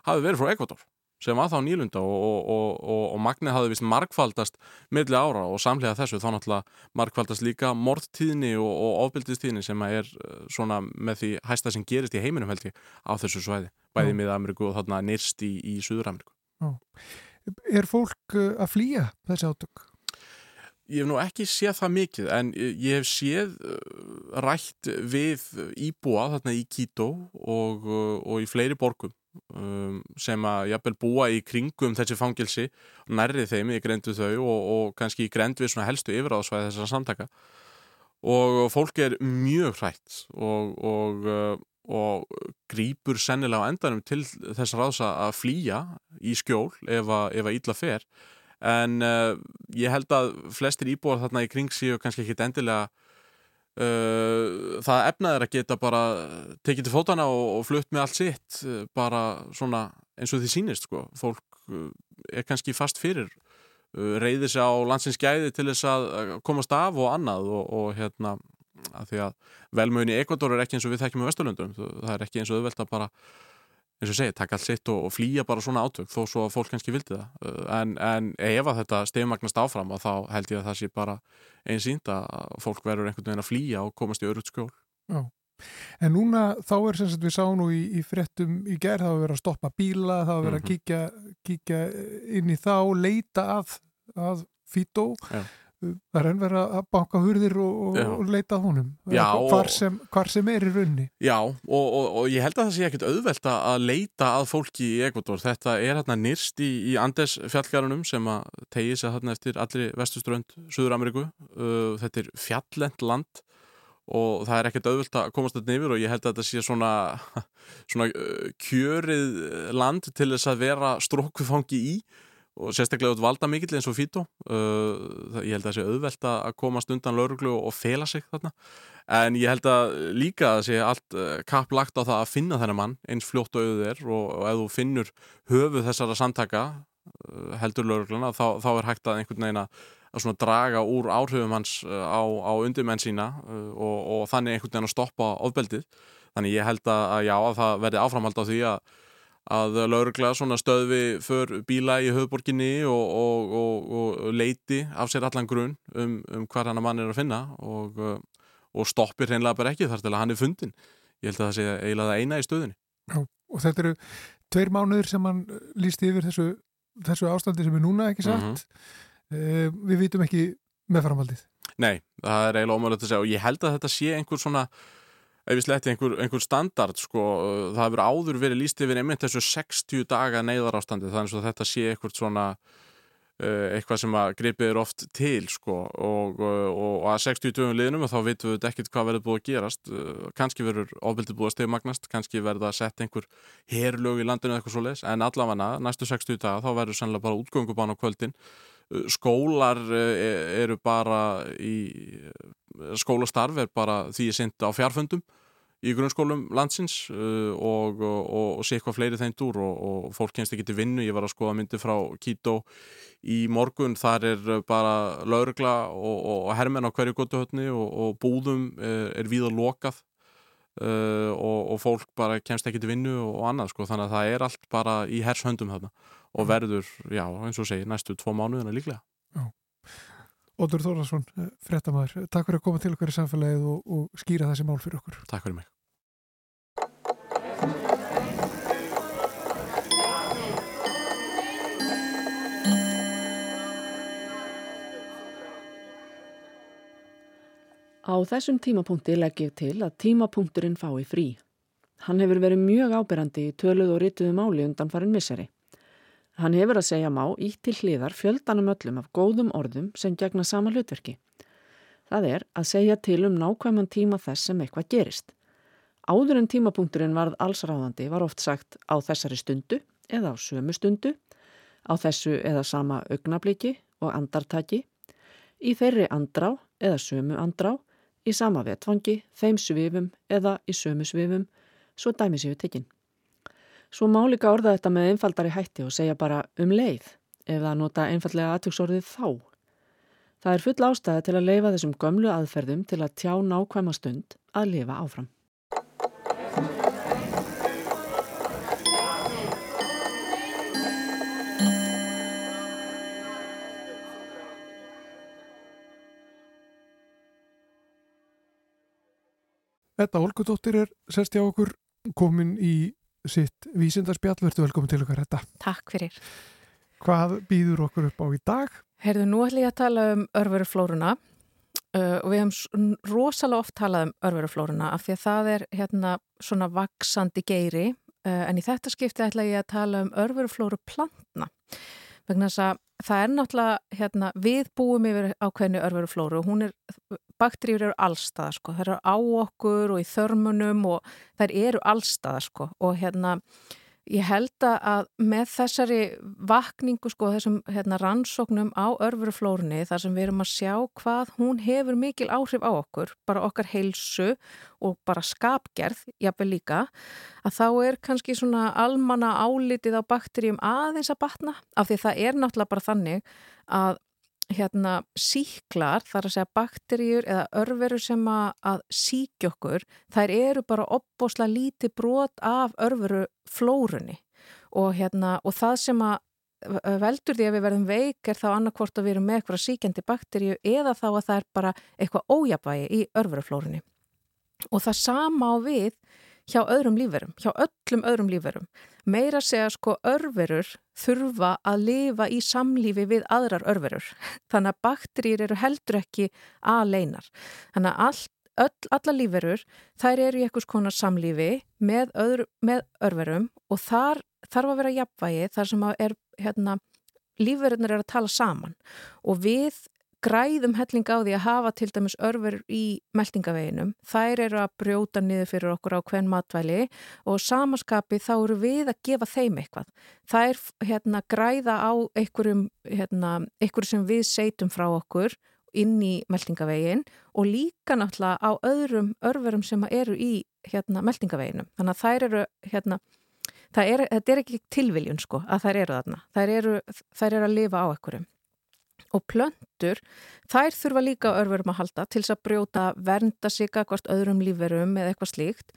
hafi verið frá Ekvator sem var þá nýlunda og, og, og, og magnið hafði vist markfaldast milli ára og samlega þessu þá náttúrulega markfaldast líka mordtíðni og ofbildistíðni sem er eh, svona með því hæsta sem gerist í heiminum held ég á þessu svæði, bæði miða Ameríku og þarna nýrst í, í Suður Ameríku. Er fólk eh, að flýja þessi átök? Ég hef nú ekki séð það mikið en ég hef séð eh, rætt við íbúa þarna í Quito og, og í fleiri borgum um, sem að jafnvel búa í kringum þessi fangilsi nærrið þeim í grendu þau og, og kannski í grend við svona helstu yfiráðsvæði þessar samtaka. Og fólk er mjög hrætt og, og, uh, og grýpur sennilega á endanum til þess ráðs að flýja í skjól ef að, ef að ítla fer en uh, ég held að flestir íbúar þarna í kring síu kannski ekki endilega Uh, það efnaður að geta bara tekið til fótana og, og flutt með allt sitt uh, bara svona eins og því sínist sko, fólk er kannski fast fyrir reyðir sig á landsins gæði til þess að komast af og annað og, og hérna að því að velmögin í Ekvator er ekki eins og við þekkjum á Vesturlundum, það er ekki eins og auðvelt að bara eins og segja, taka allt sitt og, og flýja bara svona átök þó svo að fólk kannski vildi það uh, en, en ef að þetta stefmagnast áfram þá held ég að það sé bara einn sínd að fólk verður einhvern veginn að flýja og komast í öruð skjól Já. En núna þá er sem sagt við sáum nú í, í frettum í gerð, þá er verið að stoppa bíla þá er verið að mhm. kíkja, kíkja inn í þá, leita að, að fító Já það er enn verið að baka hurðir og, og leita að honum. Já, hvar, sem, hvar sem er í raunni Já, og, og, og ég held að það sé ekkert auðvelt að leita að fólki í Ekvator þetta er hérna nýrst í, í Andes fjallgarunum sem að tegi sig hérna eftir allri vestuströnd Suður-Ameríku. Uh, þetta er fjallend land og það er ekkert auðvelt að komast þetta nefnir og ég held að þetta sé svona, svona uh, kjörið land til þess að vera strókvifangi í og sérstaklega út valda mikill eins og Fító uh, ég held að það sé auðvelt að komast undan lauruglu og fela sig þarna. En ég held að líka að sé allt uh, kapplagt á það að finna þennan mann eins fljótt og auðvið er og, og ef þú finnur höfuð þessara samtaka uh, heldur laurugluna þá, þá er hægt að einhvern veginn að draga úr áhrifum hans uh, á, á undirmenn sína uh, og, og þannig einhvern veginn að stoppa ofbeldið. Þannig ég held að já að það verði áframhald á því að að laurugla svona stöðvi för bíla í höfuborginni og, og, og, og leiti af sér allan grunn um, um hvað hann að mann er að finna og stoppir hreinlega bara ekki þar til að hann er fundin. Ég held að það sé eiginlega eina í stöðinni. Já, og þetta eru tveir mánuður sem hann lísti yfir þessu, þessu ástandi sem er núna ekki satt. Mm -hmm. uh, við vitum ekki meðframhaldið. Nei, það er eiginlega ómögulegt að segja og ég held að þetta sé einhver svona sletti einhver, einhver standard sko, það hefur áður verið líst yfir einmitt þessu 60 daga neyðar ástandi þannig að þetta sé eitthvað svona uh, eitthvað sem að gripið er oft til sko, og, og, og að 60 dögum liðnum og þá veitum við ekkert hvað verður búið að gerast. Uh, kannski verður ofbildið búið að stegmagnast kannski verður að setja einhver herrlög í landinu eitthvað svo les, en allavega næstu 60 daga þá verður sannlega bara útgöngubán á kvöldin skólar eru bara í skólastarf er bara því ég syndi á fjárfundum í grunnskólum landsins uh, og, og, og sé eitthvað fleiri þeim dúr og, og fólk kemst ekki til vinnu, ég var að skoða myndi frá Kító í morgun, þar er bara laurugla og hermen á hverju gotuhötni og búðum er, er víða lokað og fólk bara kemst ekki til vinnu og annað sko, þannig að það er allt bara í hershöndum þarna og verður, já, eins og segi, næstu tvo mánuðina líklega. Já. Ódur Þórnarsson, eh, frettamæður, takk fyrir að koma til okkar í samfélagið og, og skýra þessi mál fyrir okkur. Takk fyrir mig. Á þessum tímapunkti legg ég til að tímapunkturinn fái frí. Hann hefur verið mjög ábyrrandi í töluð og rituðu máli undan farin misseri. Hann hefur að segja má ítt til hliðar fjöldanum öllum af góðum orðum sem gegna sama hlutverki. Það er að segja til um nákvæman tíma þess sem eitthvað gerist. Áður en tímapunkturinn varð allsráðandi var oft sagt á þessari stundu eða á sömu stundu, á þessu eða sama augnabliki og andartaki, í þeirri andrá eða sömu andrá, í sama vetfangi, þeim svifum eða í sömu svifum, svo dæmi séu tekinn. Svo má líka orða þetta með einfaldari hætti og segja bara um leið ef það nota einfallega aðtjóksorðið þá. Það er full ástæði til að leifa þessum gömlu aðferðum til að tjá nákvæma stund að lifa áfram. Þetta Olgudóttir er sérst hjá okkur komin í sitt vísindarspjall, verður velkomin til okkar þetta. Takk fyrir. Hvað býður okkur upp á í dag? Herðu, nú ætlum ég að tala um örveruflóruna uh, og við hefum rosalega oft talað um örveruflóruna af því að það er hérna svona vaksandi geiri uh, en í þetta skipti ætla ég að tala um örveruflóru plantna vegna þess að það er náttúrulega hérna, við búum yfir ákveðinu örveruflóru og hún er, bakteríur eru allstaða sko, það eru á okkur og í þörmunum og þær eru allstaða sko. Og hérna Ég held að með þessari vakningu sko, þessum hérna, rannsóknum á örfuruflórunni þar sem við erum að sjá hvað hún hefur mikil áhrif á okkur, bara okkar heilsu og bara skapgerð, jáfnveg líka, að þá er kannski svona almanna álitið á bakterjum aðeins að batna af því það er náttúrulega bara þannig að hérna síklar, þar að segja bakteríur eða örveru sem að, síkja okkur, þær eru bara opbosla lítið brot af örveru flórunni og, hérna, og það sem að veldur því að við verðum veik er þá annarkvort að við erum með eitthvað síkjandi bakteríu eða þá að það er bara eitthvað ójabægi í örveruflórunni. Og það sama á við hjá öðrum líferum, hjá öllum öðrum líferum. Meira segja sko örverur þurfa að lifa í samlífi við aðrar örverur. Þannig að bakterýr eru heldur ekki aðleinar. Þannig að all, öll, alla líferur þær eru í eitthvað konar samlífi með, öðru, með örverum og þar þarf að vera jafnvægi þar sem að er hérna lífverðinir er að tala saman og við græðum helling á því að hafa til dæmis örfur í meldingaveginum. Þær eru að brjóta niður fyrir okkur á hvern matvæli og samaskapi þá eru við að gefa þeim eitthvað. Er hérna, græða á einhverjum, hérna, einhverjum sem við seitum frá okkur inn í meldingavegin og líka náttúrulega á öðrum örfurum sem eru í hérna, meldingaveginum. Þannig að þær eru hérna, er, þetta er ekki tilviljun sko að þær eru þarna. Þær eru, þær eru að lifa á einhverjum og plöntur, þær þurfa líka örverum að halda til þess að brjóta vernda sig akkvært öðrum líferum eða eitthvað slíkt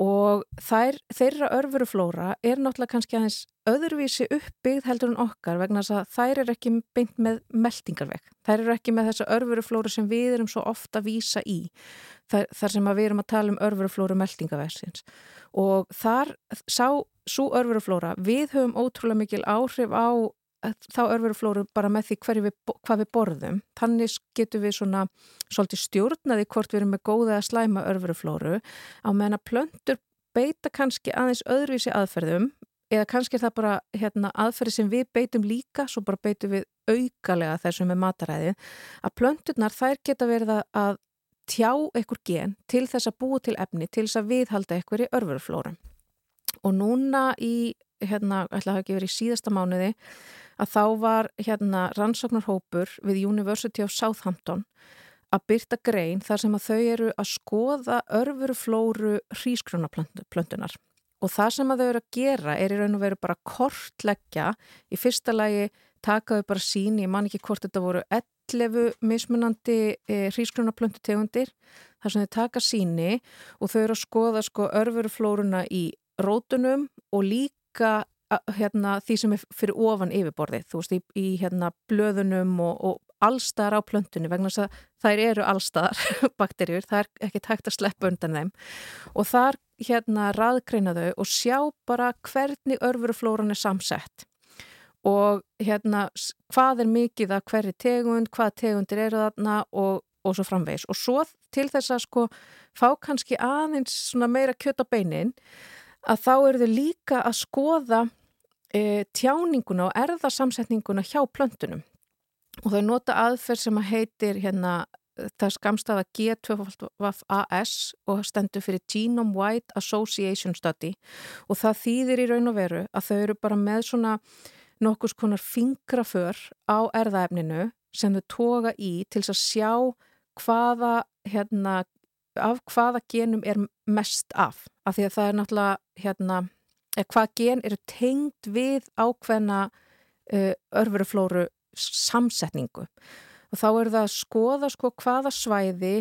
og þær, þeirra örveruflóra er náttúrulega kannski aðeins öðruvísi uppbyggð heldur en okkar vegna þess að þær er ekki beint með meldingarveg. Þær eru ekki með þessa örveruflóru sem við erum svo ofta að vísa í þar, þar sem við erum að tala um örveruflóru meldingarvegsins og þar sá svo örveruflóra, við höfum ótrúlega mikil áhrif á þá örveruflóru bara með því við, hvað við borðum. Þannig getur við svona svolítið stjórnaði hvort við erum með góða að slæma örveruflóru á meðan að plöndur beita kannski aðeins öðruvísi aðferðum eða kannski er það bara hérna, aðferði sem við beitum líka, svo bara beitum við aukalega þessum með mataræði, að plöndurnar þær geta verið að tjá einhver gen til þess að búa til efni, til þess að viðhalda einhver í örveruflórum. Og núna í, hérna, ætla að það ekki verið í síðasta mánuði, að þá var hérna rannsóknarhópur við University of Southampton að byrta grein þar sem að þau eru að skoða örfuruflóru hrísgrjónaplöntunar og það sem að þau eru að gera er í raun og veru bara kortleggja í fyrsta lagi takaðu bara sín, ég man ekki hvort þetta voru 11 mismunandi e, hrísgrjónaplöntutegundir þar sem þau taka síni og þau eru að skoða sko örfuruflóruna í rótunum og líka hérna, því sem er fyrir ofan yfirborðið, þú veist, í, í hérna, blöðunum og, og allstaðar á plöntunni vegna þess að þær eru allstaðar bakterjur, það er ekki tægt að sleppa undan þeim. Og þar hérna raðgreina þau og sjá bara hvernig örfuruflóran er samsett. Og hérna hvað er mikið að hverju tegund, hvað tegundir eru þarna og, og svo framvegs og svo til þess að sko fá kannski aðeins meira kjött á beinin að þá eru þau líka að skoða e, tjáninguna og erðarsamsetninguna hjá plöntunum. Og þau nota aðferð sem að heitir hérna það skamstafa G2FAS og stendur fyrir Genome Wide Association Study. Og það þýðir í raun og veru að þau eru bara með svona nokkus konar fingraför á erðaefninu sem þau toga í til að sjá hvaða hérna, af hvaða genum er mest af. Af því að það er náttúrulega hérna hvað gen eru tengd við ákveðna uh, örveruflóru samsetningu? Og þá er það að skoða sko hvaða svæði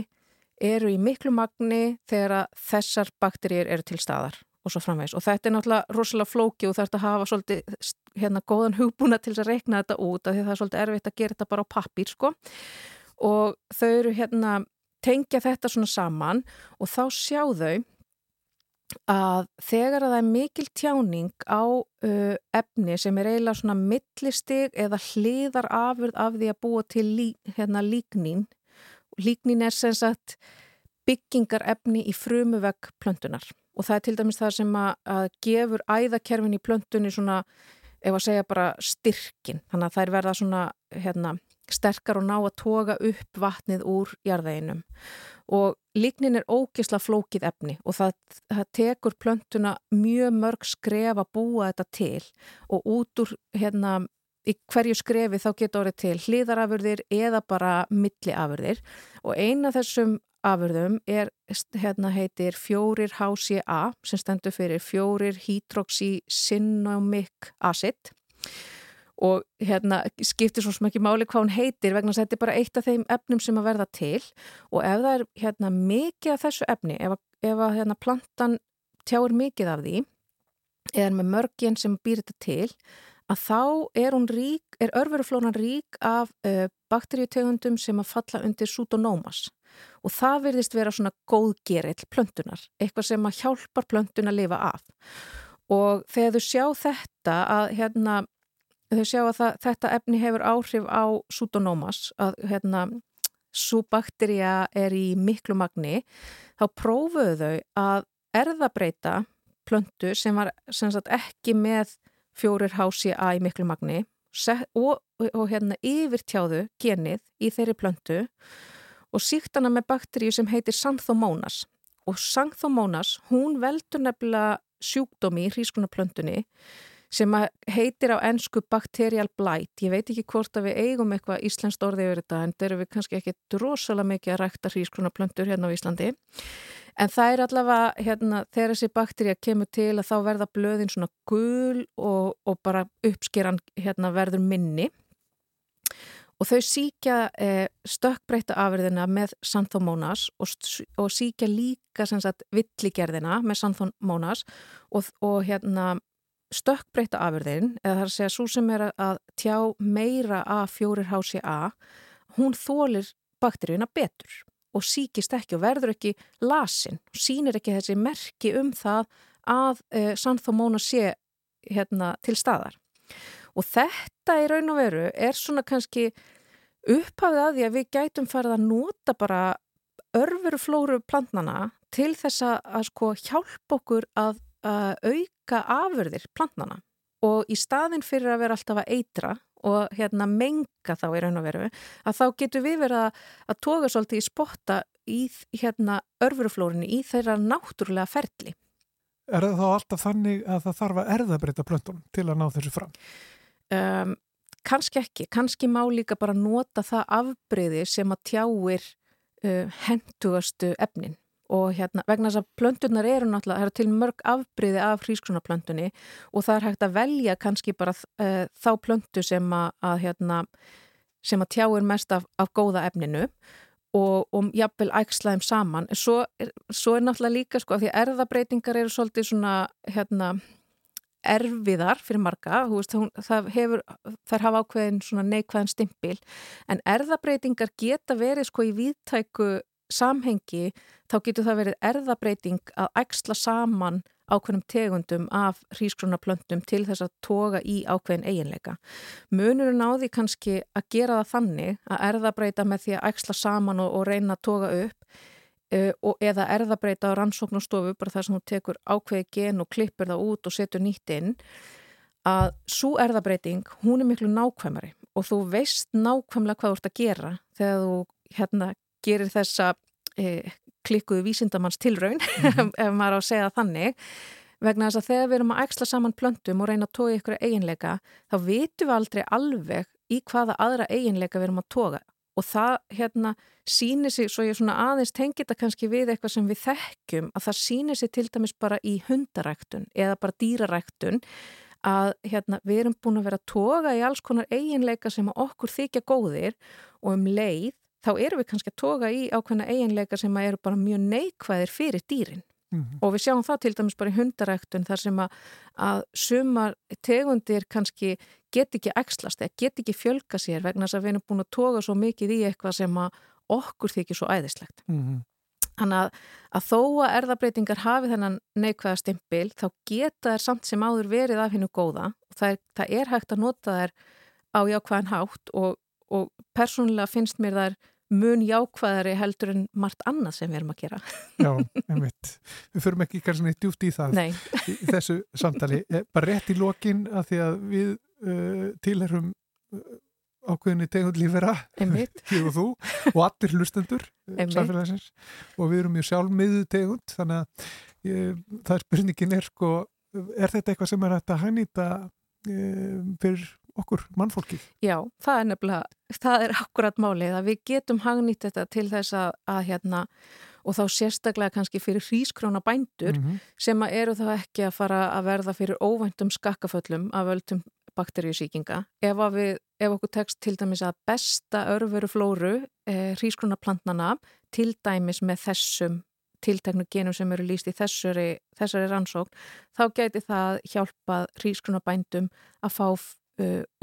eru í miklu magni þegar þessar bakterjur eru til staðar og svo framvegs og þetta er náttúrulega rosalega flóki og það er að hafa svolítið hérna góðan hugbúna til að reikna þetta út af því það er svolítið erfitt að gera þetta bara á pappir sko. Og þau eru hérna tengja þetta svona saman og þá sjá þau að þegar að það er mikil tjáning á uh, efni sem er eiginlega svona millistig eða hliðar afurð af því að búa til lí, hérna, líknín líknín er sem sagt byggingar efni í frumuvegg plöntunar og það er til dæmis það sem að, að gefur æðakerfin í plöntunni svona, ef að segja bara styrkin, þannig að er verða svona hérna, sterkar og ná að toga upp vatnið úr jarðeginum og líknin er ógisla flókið efni og það, það tekur plöntuna mjög mörg skref að búa þetta til. Og út úr hérna í hverju skrefi þá getur orðið til hlýðarafurðir eða bara milliafurðir. Og eina þessum afurðum er, hérna heitir fjórir HCA sem stendur fyrir fjórir hydroxycinnamic acid og hérna skiptir svo smekki máli hvað hún heitir vegna að þetta er bara eitt af þeim efnum sem að verða til. Og ef það er hérna mikið af þessu efni, ef að, ef að hérna, plantan tjáir mikið af því eða með mörgin sem býr þetta til að þá er rík, er örveruflónan rík af uh, bakteríutegundum sem að falla undir sútonómas og það verðist vera svona góðgerill plöntunar, eitthvað sem að hjálpar plöntun að lifa af. Og þegar þú sjá þetta að hérna þau sjá að það, þetta efni hefur áhrif á sútonómas að hérna svo bakterja er í miklu magni. Þá prófuðu þau að erðabreita plöntu sem var sem sagt, ekki með fjórir HCA í miklu magni og, og, hérna yfirtjáðu genið í þeirri plöntu og síktana með bakteríu sem heitir Xanthomónas og Xanthomónas hún veldur nefnilega sjúkdómi í hrískunaplöntunni sem heitir á ennsku bakterial blight. Ég veit ekki hvort að við eigum eitthvað íslenskt orðið yfir þetta en þeir eru kannski ekki drosalega mikið að rækta hrískunaplöntur hérna á Íslandi. En það er allavega, hérna, þegar þessi bakteria kemur til að þá verða blöðin svona gul og, og bara uppskeran hérna, verður minni og þau síkja eh, stökkbreyta afverðina með Santhomónas og, og síkja líka villigerðina með Santhomónas og, og hérna, stökkbreyta afverðin, eða það er að segja svo sem er að tjá meira af 4HCA, hún þólir bakteríuna betur og síkist ekki og verður ekki lasin og sínir ekki þessi merki um það að eh, Santhomónas sé hérna, til staðar. Og þetta í raun og veru er svona kannski upphafið að því að við gætum farið að nota bara örveruflóru plantnana til þess að sko hjálpa okkur að, að auka afurðir plantnana og í staðin fyrir að vera alltaf að eitra og hérna menga þá í raun og veru að þá getur við verið að, að toga svolítið í spotta í hérna örveruflórunni í þeirra náttúrulega ferli. Er það þá alltaf þannig að það þarf að erðabreyta plöntunum til að ná þessu fram? Um, kannski ekki, kannski má líka bara nota það afbreyði sem að tjáir uh, hendugastu efnin og hérna vegna þess að plöntunar eru náttúrulega, það eru til mörg afbreyði af hrískrunarplöntunni og það er hægt að velja kannski bara uh, þá plöntu sem að, að hérna sem að tjáir mest af, af góða efninu og, og jafnvel ægslaðum saman. Svo er, svo er náttúrulega líka sko að því erðabreitingar eru svolítið svona hérna erfiðar fyrir marga, veist, hún, það hefur, þær hafa ákveðin neikvæðan stimpil, en erðabreitingar geta verið sko í viðtæku samhengi, þá getur það verið erðabreiting að ægsla saman ákveðnum tegundum af hrísgrónaplöntum til þess að toga í ákveðin eiginleika. Munurinn á því kannski að gera það þannig að erðabreita með því að ægsla saman og, og reyna að toga upp Uh, eða erðabreita á rannsóknastofu bara þar sem hún tekur ákveði gen og klippur það út og setur nýtt inn að svo erðabreiting hún er miklu nákvæmari og þú veist nákvæmlega hvað þú ert að gera þegar þú hérna gerir þessa eh, klikkuðu vísindamanns tilraun mm -hmm. ef maður á að segja þannig vegna þess að þegar við erum að ægsla saman plöntum og reyna að toga ykkur eiginleika þá vitum við aldrei alveg í hvaða aðra eiginleika við erum að toga og það hérna sýnir sig, svo ég svona aðeins tengi þetta kannski við eitthvað sem við þekkjum að það sýnir sig til dæmis bara í hundaræktun eða bara dýraræktun að hérna, við erum búin að vera að toga í alls konar eiginleika sem okkur þykja góðir og um leið þá erum við kannski að toga í ákveðna eiginleika sem eru bara mjög neikvæðir fyrir dýrin mm -hmm. og við sjáum það til dæmis bara í hundaræktun þar sem að, að sumar tegundir kannski get ekki ekslast eða get ekki fjölga sér vegna þess að við erum búin að toga svo mikið í eitthvað sem að okkur þykir svo æðislegt. Mm -hmm. Þannig að, að þó að erðabreitingar hafi þennan neikvæða stimpil þá geta þær samt sem áður verið af hennu góða og það er, það er hægt að nota þær á jákvæðan hátt og, og persónulega finnst mér þær mun jákvæðari heldur en margt annað sem við erum að gera. Já, einmitt. Við förum ekki kannski neitt djúft í það í, í þessu samtali. Eh, bara rétt í lokin að því að við uh, tilherum uh, ákveðinni tegund lífera ég og þú og allir hlustendur eh, samfélagsins og við erum mjög sjálfmiðu tegund þannig að ég, það er spurningin er sko, er þetta eitthvað sem er hægt að hænýta fyrir okkur mannfólki? Já, það er nefnilega, það er akkurat málið að við getum hagnýtt þetta til þess að, að hérna og þá sérstaklega kannski fyrir hrískróna bændur mm -hmm. sem eru þá ekki að fara að verða fyrir óvæntum skakkaföllum af öllum bakteríusíkinga. Ef, ef okkur tekst til dæmis að besta örveru flóru eh, hrísgrunaplantnana til dæmis með þessum tilteknu genum sem eru líst í þessari, þessari rannsókn, þá gæti það hjálpað hrísgrunabændum að fá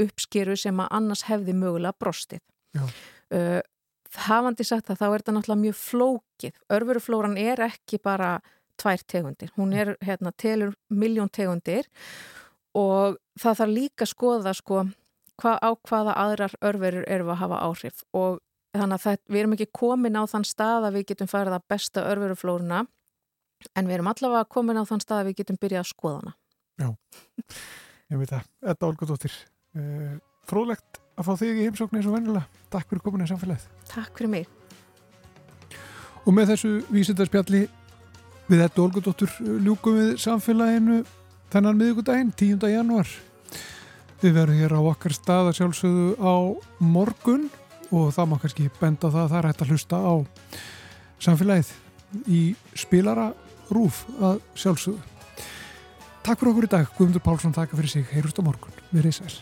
uppskeru sem að annars hefði mögulega brostið. Uh, hafandi sagt það, þá er þetta náttúrulega mjög flókið. Örveruflóran er ekki bara tvær tegundir. Hún er, hérna, telur miljón tegundir og það þarf líka að skoða sko hva, á hvaða aðrar örverur eru að hafa áhrif og þannig að það, við erum ekki komin á þann stað að við getum farið að besta örveruflóruna en við erum allavega komin á þann stað að við getum byrjað að skoða hana Já, ég veit það Þetta Olgudóttir uh, Fróðlegt að fá þig í heimsóknu eins og vennilega Takk fyrir komin í samfélagið Takk fyrir mig Og með þessu vísindarspjalli við þetta Olgudóttur ljúkum við samfélaginu þennan miðugudaginn, 10. januar. Við verðum hér á okkar stað að sjálfsögðu á morgun og það má kannski benda það að það er hægt að hlusta á samfélagið í spilara rúf að sjálfsögðu. Takk fyrir okkur í dag. Guðmundur Pálsson taka fyrir sig. Heyrust á morgun. Í sæl.